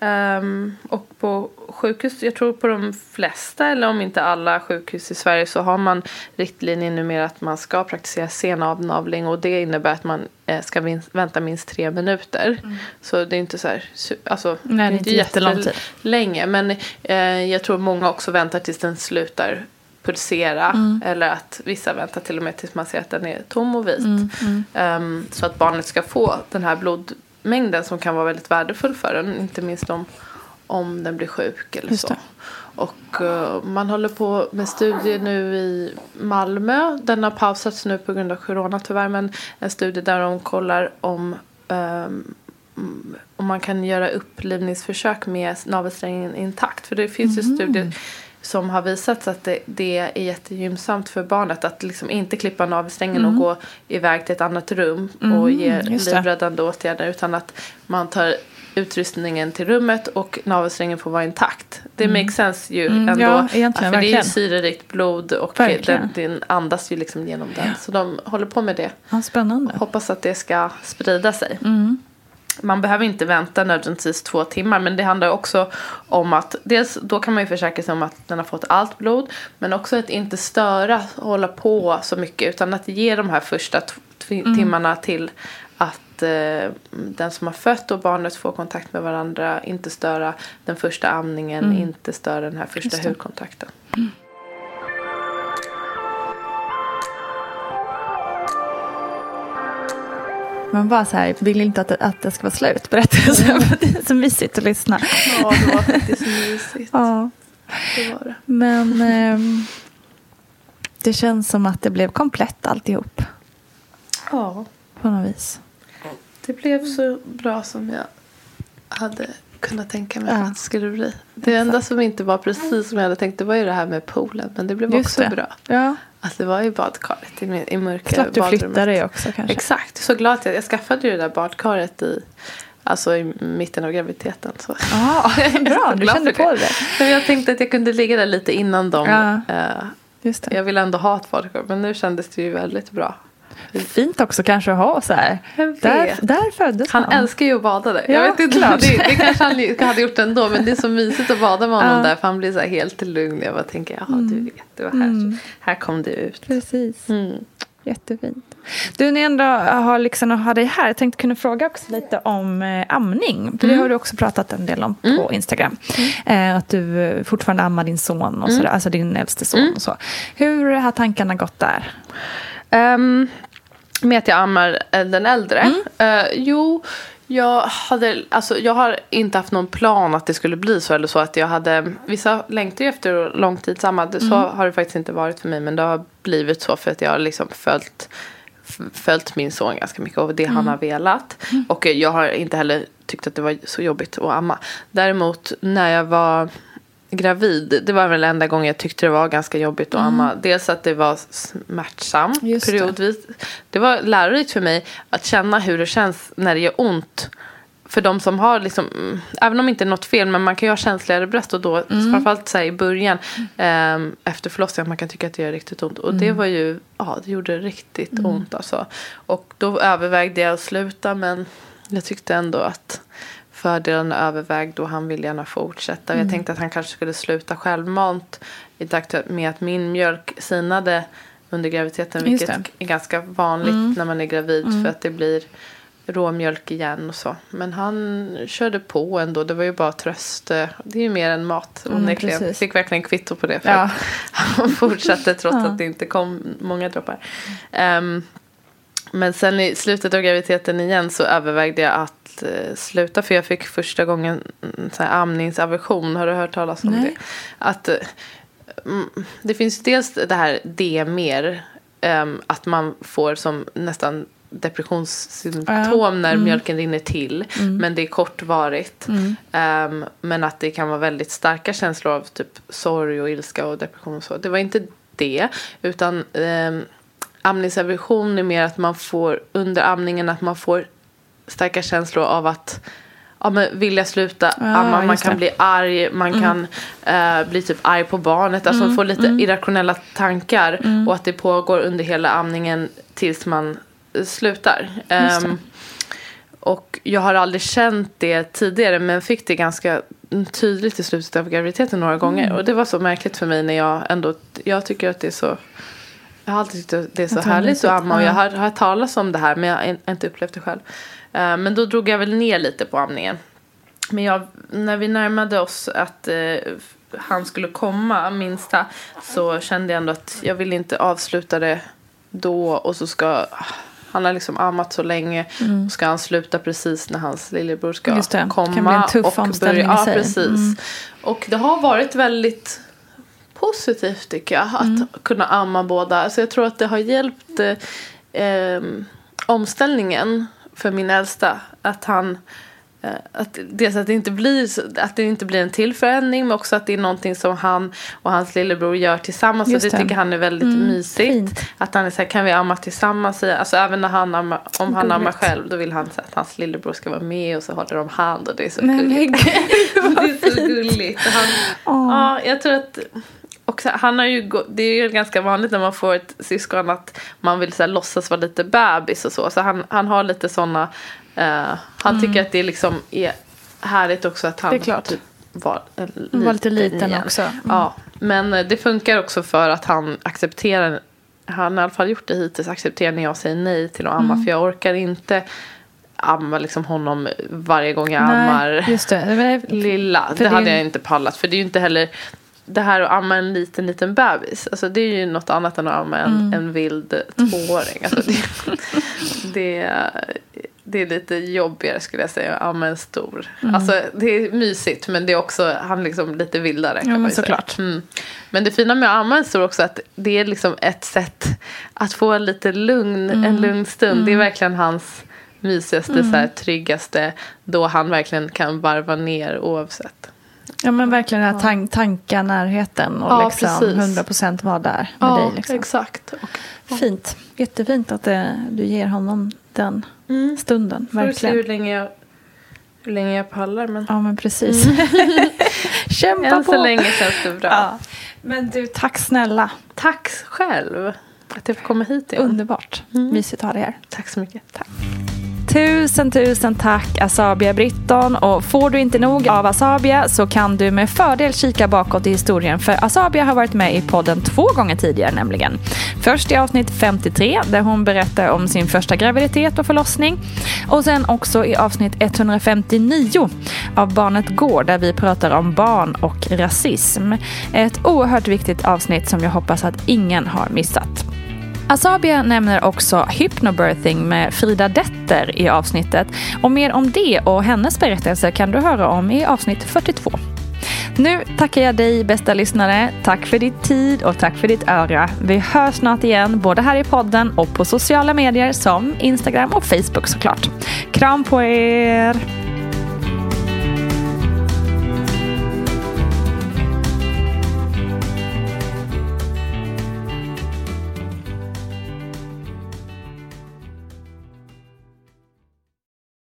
Ehm, och på sjukhus, jag tror på de flesta eller om inte alla sjukhus i Sverige så har man riktlinjer numera att man ska praktisera sen avnavling och det innebär att man eh, ska vänta minst tre minuter. Så det är inte så här, alltså, Nej, det är inte jättelång tid. länge. Men eh, jag tror många också väntar tills den slutar pulsera. Mm. Eller att vissa väntar till och med tills man ser att den är tom och vit. Mm, Ehm, så att barnet ska få den här blodmängden som kan vara väldigt värdefull för den. Inte minst om, om den blir sjuk eller Just så. det. Och eh, man håller på med studier nu i Malmö. Den har pausats nu på grund av corona tyvärr. Men en studie där de kollar om mm, om man kan göra upplivningsförsök med navelsträngen intakt. För det finns ju studier som har visats att det, det är jättegynnsamt för barnet att liksom inte klippa navelsträngen och gå iväg till ett annat rum och ge Mm. just det. livräddande åtgärder utan att man tar utrustningen till rummet och navelsträngen får vara intakt. Det makes sense ju Mm, ändå. ja, för det är ju verkligen. syrerikt blod och Verkligen. den, den andas ju liksom genom den. Så de håller på med det. Ja, spännande. Hoppas att det ska sprida sig. Mm. Man behöver inte vänta nödvändigtvis två timmar men det handlar också om att dels då kan man ju försäkra sig om att den har fått allt blod men också att inte störa och hålla på så mycket utan att ge de här första Mm. timmarna till att eh, den som har fött och barnet får kontakt med varandra, inte störa den första amningen, inte störa den här första Mm. Man bara så här, vill inte att det, att det ska vara slut berättelsen. för Det är så mysigt att lyssna. Ja, det var faktiskt mysigt. Ja, Det var det. men ehm, det känns som att det blev komplett alltihop Ja. på något vis. Det blev så bra som jag hade kunnat tänka mig Ja. att det skulle bli. Det enda som inte var precis som jag hade tänkt det var ju det här med poolen. Men det blev Just också det. bra. Ja, Att det var i badkaret i, mi- i mörka slapp du badrummet. flytta dig också kanske. Exakt. Så glad att jag, jag skaffade ju det där badkaret i, alltså i mitten av graviditeten. Så. Ja, bra. Du kände på det. det. Jag tänkte att jag kunde ligga där lite innan dem. Ja. Eh, Just det. jag ville ändå ha ett badkar. Men nu kändes det ju väldigt bra. Fint också kanske att ha så här. Där, där föddes Han han. älskar ju att bada där. Ja, jag vet inte, klart. det, det kanske han hade gjort ändå. Men det är så mysigt att bada med honom Ja. där. För han blir så här helt lugn. Jag bara tänker, jaha du vet, det var här, här kom du ut. Precis. Mm. Jättefint. Du, när jag ändå har, liksom, har dig här, jag tänkte kunna fråga också lite om eh, amning. För det har du också pratat en del om på Instagram. Eh, att du eh, fortfarande ammar din son, och sådär, alltså din äldste son. Och så. Hur har tankarna gått där? Um, med att jag ammar den äldre. Eh, jo, jag, hade, alltså, jag har inte haft någon plan att det skulle bli så. Eller så att jag hade, vissa längtar ju efter långtidsammad. Så har det faktiskt inte varit för mig. Men det har blivit så för att jag har liksom följt, följt min son ganska mycket. Och det han har velat. Och eh, jag har inte heller tyckt att det var så jobbigt att amma. Däremot när jag var gravid. Det var väl enda gången jag tyckte det var ganska jobbigt att amma. Dels att det var smärtsamt det. periodvis. Det var lärorikt för mig att känna hur det känns när det gör ont. För de som har, liksom, mm, även om det inte är något fel, men man kan ju ha känsligare bröst och då, framförallt så i början ehm, efter förlossningen, man kan tycka att det gör riktigt ont. Och det var ju, ja det gjorde riktigt ont alltså. Och då övervägde jag att sluta, men jag tyckte ändå att fördelarna övervägde och han ville gärna fortsätta. Och Jag tänkte att han kanske skulle sluta självmant i takt med att min mjölk sinade under graviditeten. Vilket är ganska vanligt när man är gravid för att det blir råmjölk igen och så. Men han körde på ändå. Det var ju bara tröst. Det är ju mer än mat onekligen. precis. Fick verkligen kvitto på det. För Ja. han fortsatte trots Ja. att det inte kom många droppar. Ehm, men sen i slutet av graviditeten igen så övervägde jag att eh, sluta. För jag fick första gången mm, så här, amningsaversion. Har du hört talas om Nej. det? Att, eh, mm, det finns dels det här D-mer. ehm, att man får som nästan depressionssymptom när mjölken rinner till. Men det är kortvarigt. Ehm, men att det kan vara väldigt starka känslor av typ sorg och ilska och depression och så. Det var inte det. Utan um, amningsaversion är mer att man får under amningen att man får starka känslor av att ja, men vilja sluta amma. Man kan det. bli arg, man kan eh, bli typ arg på barnet. Alltså man får lite irrationella tankar. Och att det pågår under hela amningen tills man eh, slutar. Ehm, och jag har aldrig känt det tidigare men fick det ganska tydligt i slutet av graviditeten några gånger. Och det var så märkligt för mig när jag ändå, jag tycker att det är så jag har alltid tyckt att det är så härligt att amma och jag Ja. har hört talas om det här men jag har in- inte upplevt det själv. Eh, men då drog jag väl ner lite på amningen. Men jag, när vi närmade oss att eh, han skulle komma, minsta, så kände jag ändå att jag vill inte avsluta det då och så ska han har liksom ammat så länge och ska han sluta precis när hans lillebror ska Mm. Just det. Det komma. kan bli en tuff och omställning i ja, sig. precis. Mm. Och det har varit väldigt positivt tycker jag. Att Mm. kunna amma båda. Alltså jag tror att det har hjälpt eh, eh, omställningen för min äldsta. Att han eh, att dels att det, inte blir, att det inte blir en till förändring men också att det är någonting som han och hans lillebror gör tillsammans. Just och det, det. tycker han är väldigt mysigt. fint. Att han är så här, kan vi amma tillsammans? Alltså även när han ammar, om han ammar själv då vill han så att hans lillebror ska vara med och så håller de hand och det är så Men gulligt. det är så gulligt. Han. Ja, jag tror att och så, han har ju, det är ju ganska vanligt när man får ett syskon att man vill så här, låtsas vara lite bebis och så. Så han, han har lite sådana, eh, han tycker att det liksom är härligt också att han Mm. Typ var, en Var lite liten igen. också. Mm. Ja, men det funkar också för att han accepterar, han har i alla fall gjort det hittills, accepterar när jag säger nej till att amma. Mm. För jag orkar inte amma liksom honom varje gång jag ammar Nej, just det. det. lilla. För det hade ju- jag inte pallat. För det är ju inte heller det här att amma en liten, liten bebis. Alltså det är ju något annat än att amma en, Mm. en vild tvååring. Alltså det, det, det är lite jobbigare skulle jag säga att amma en stor. Mm. Alltså det är mysigt men det är också han liksom lite vildare. Kan Ja, men såklart. Mm. Men det fina med att amma en stor också att det är liksom ett sätt att få lite lugn, Mm. en lugn stund. Det är verkligen hans mysigaste, så här, tryggaste, då han verkligen kan varva ner oavsett. Ja men verkligen den här tan- tanka, närheten och Ja, liksom precis. 100% vara där med dig. Liksom. exakt. Och, Fint. Jättefint att det, du ger honom den mm. stunden. Får vi se hur Verkligen. länge jag, hur länge jag pallar. Men Ja men precis. Kämpa än på. så länge känns det bra. Ja. Men du, tack snälla. Tack själv att jag får komma hit igen. Underbart. Mysigt att ha dig här. Tack så mycket. Tack. Tusen, tusen tack Asabia Britton. Och får du inte nog av Asabia så kan du med fördel kika bakåt i historien för Asabia har varit med i podden två gånger tidigare nämligen. Först i avsnitt 53 där hon berättar om sin första graviditet och förlossning. Och sen också i avsnitt 159 av Barnet Går där vi pratar om barn och rasism. Ett oerhört viktigt avsnitt som jag hoppas att ingen har missat. Asabia nämner också hypnobirthing med Frida Detter i avsnittet. Och mer om det och hennes berättelse kan du höra om i avsnitt 42. Nu tackar jag dig bästa lyssnare. Tack för din tid och tack för ditt öra. Vi hörs snart igen både här i podden och på sociala medier som Instagram och Facebook såklart. Kram på er!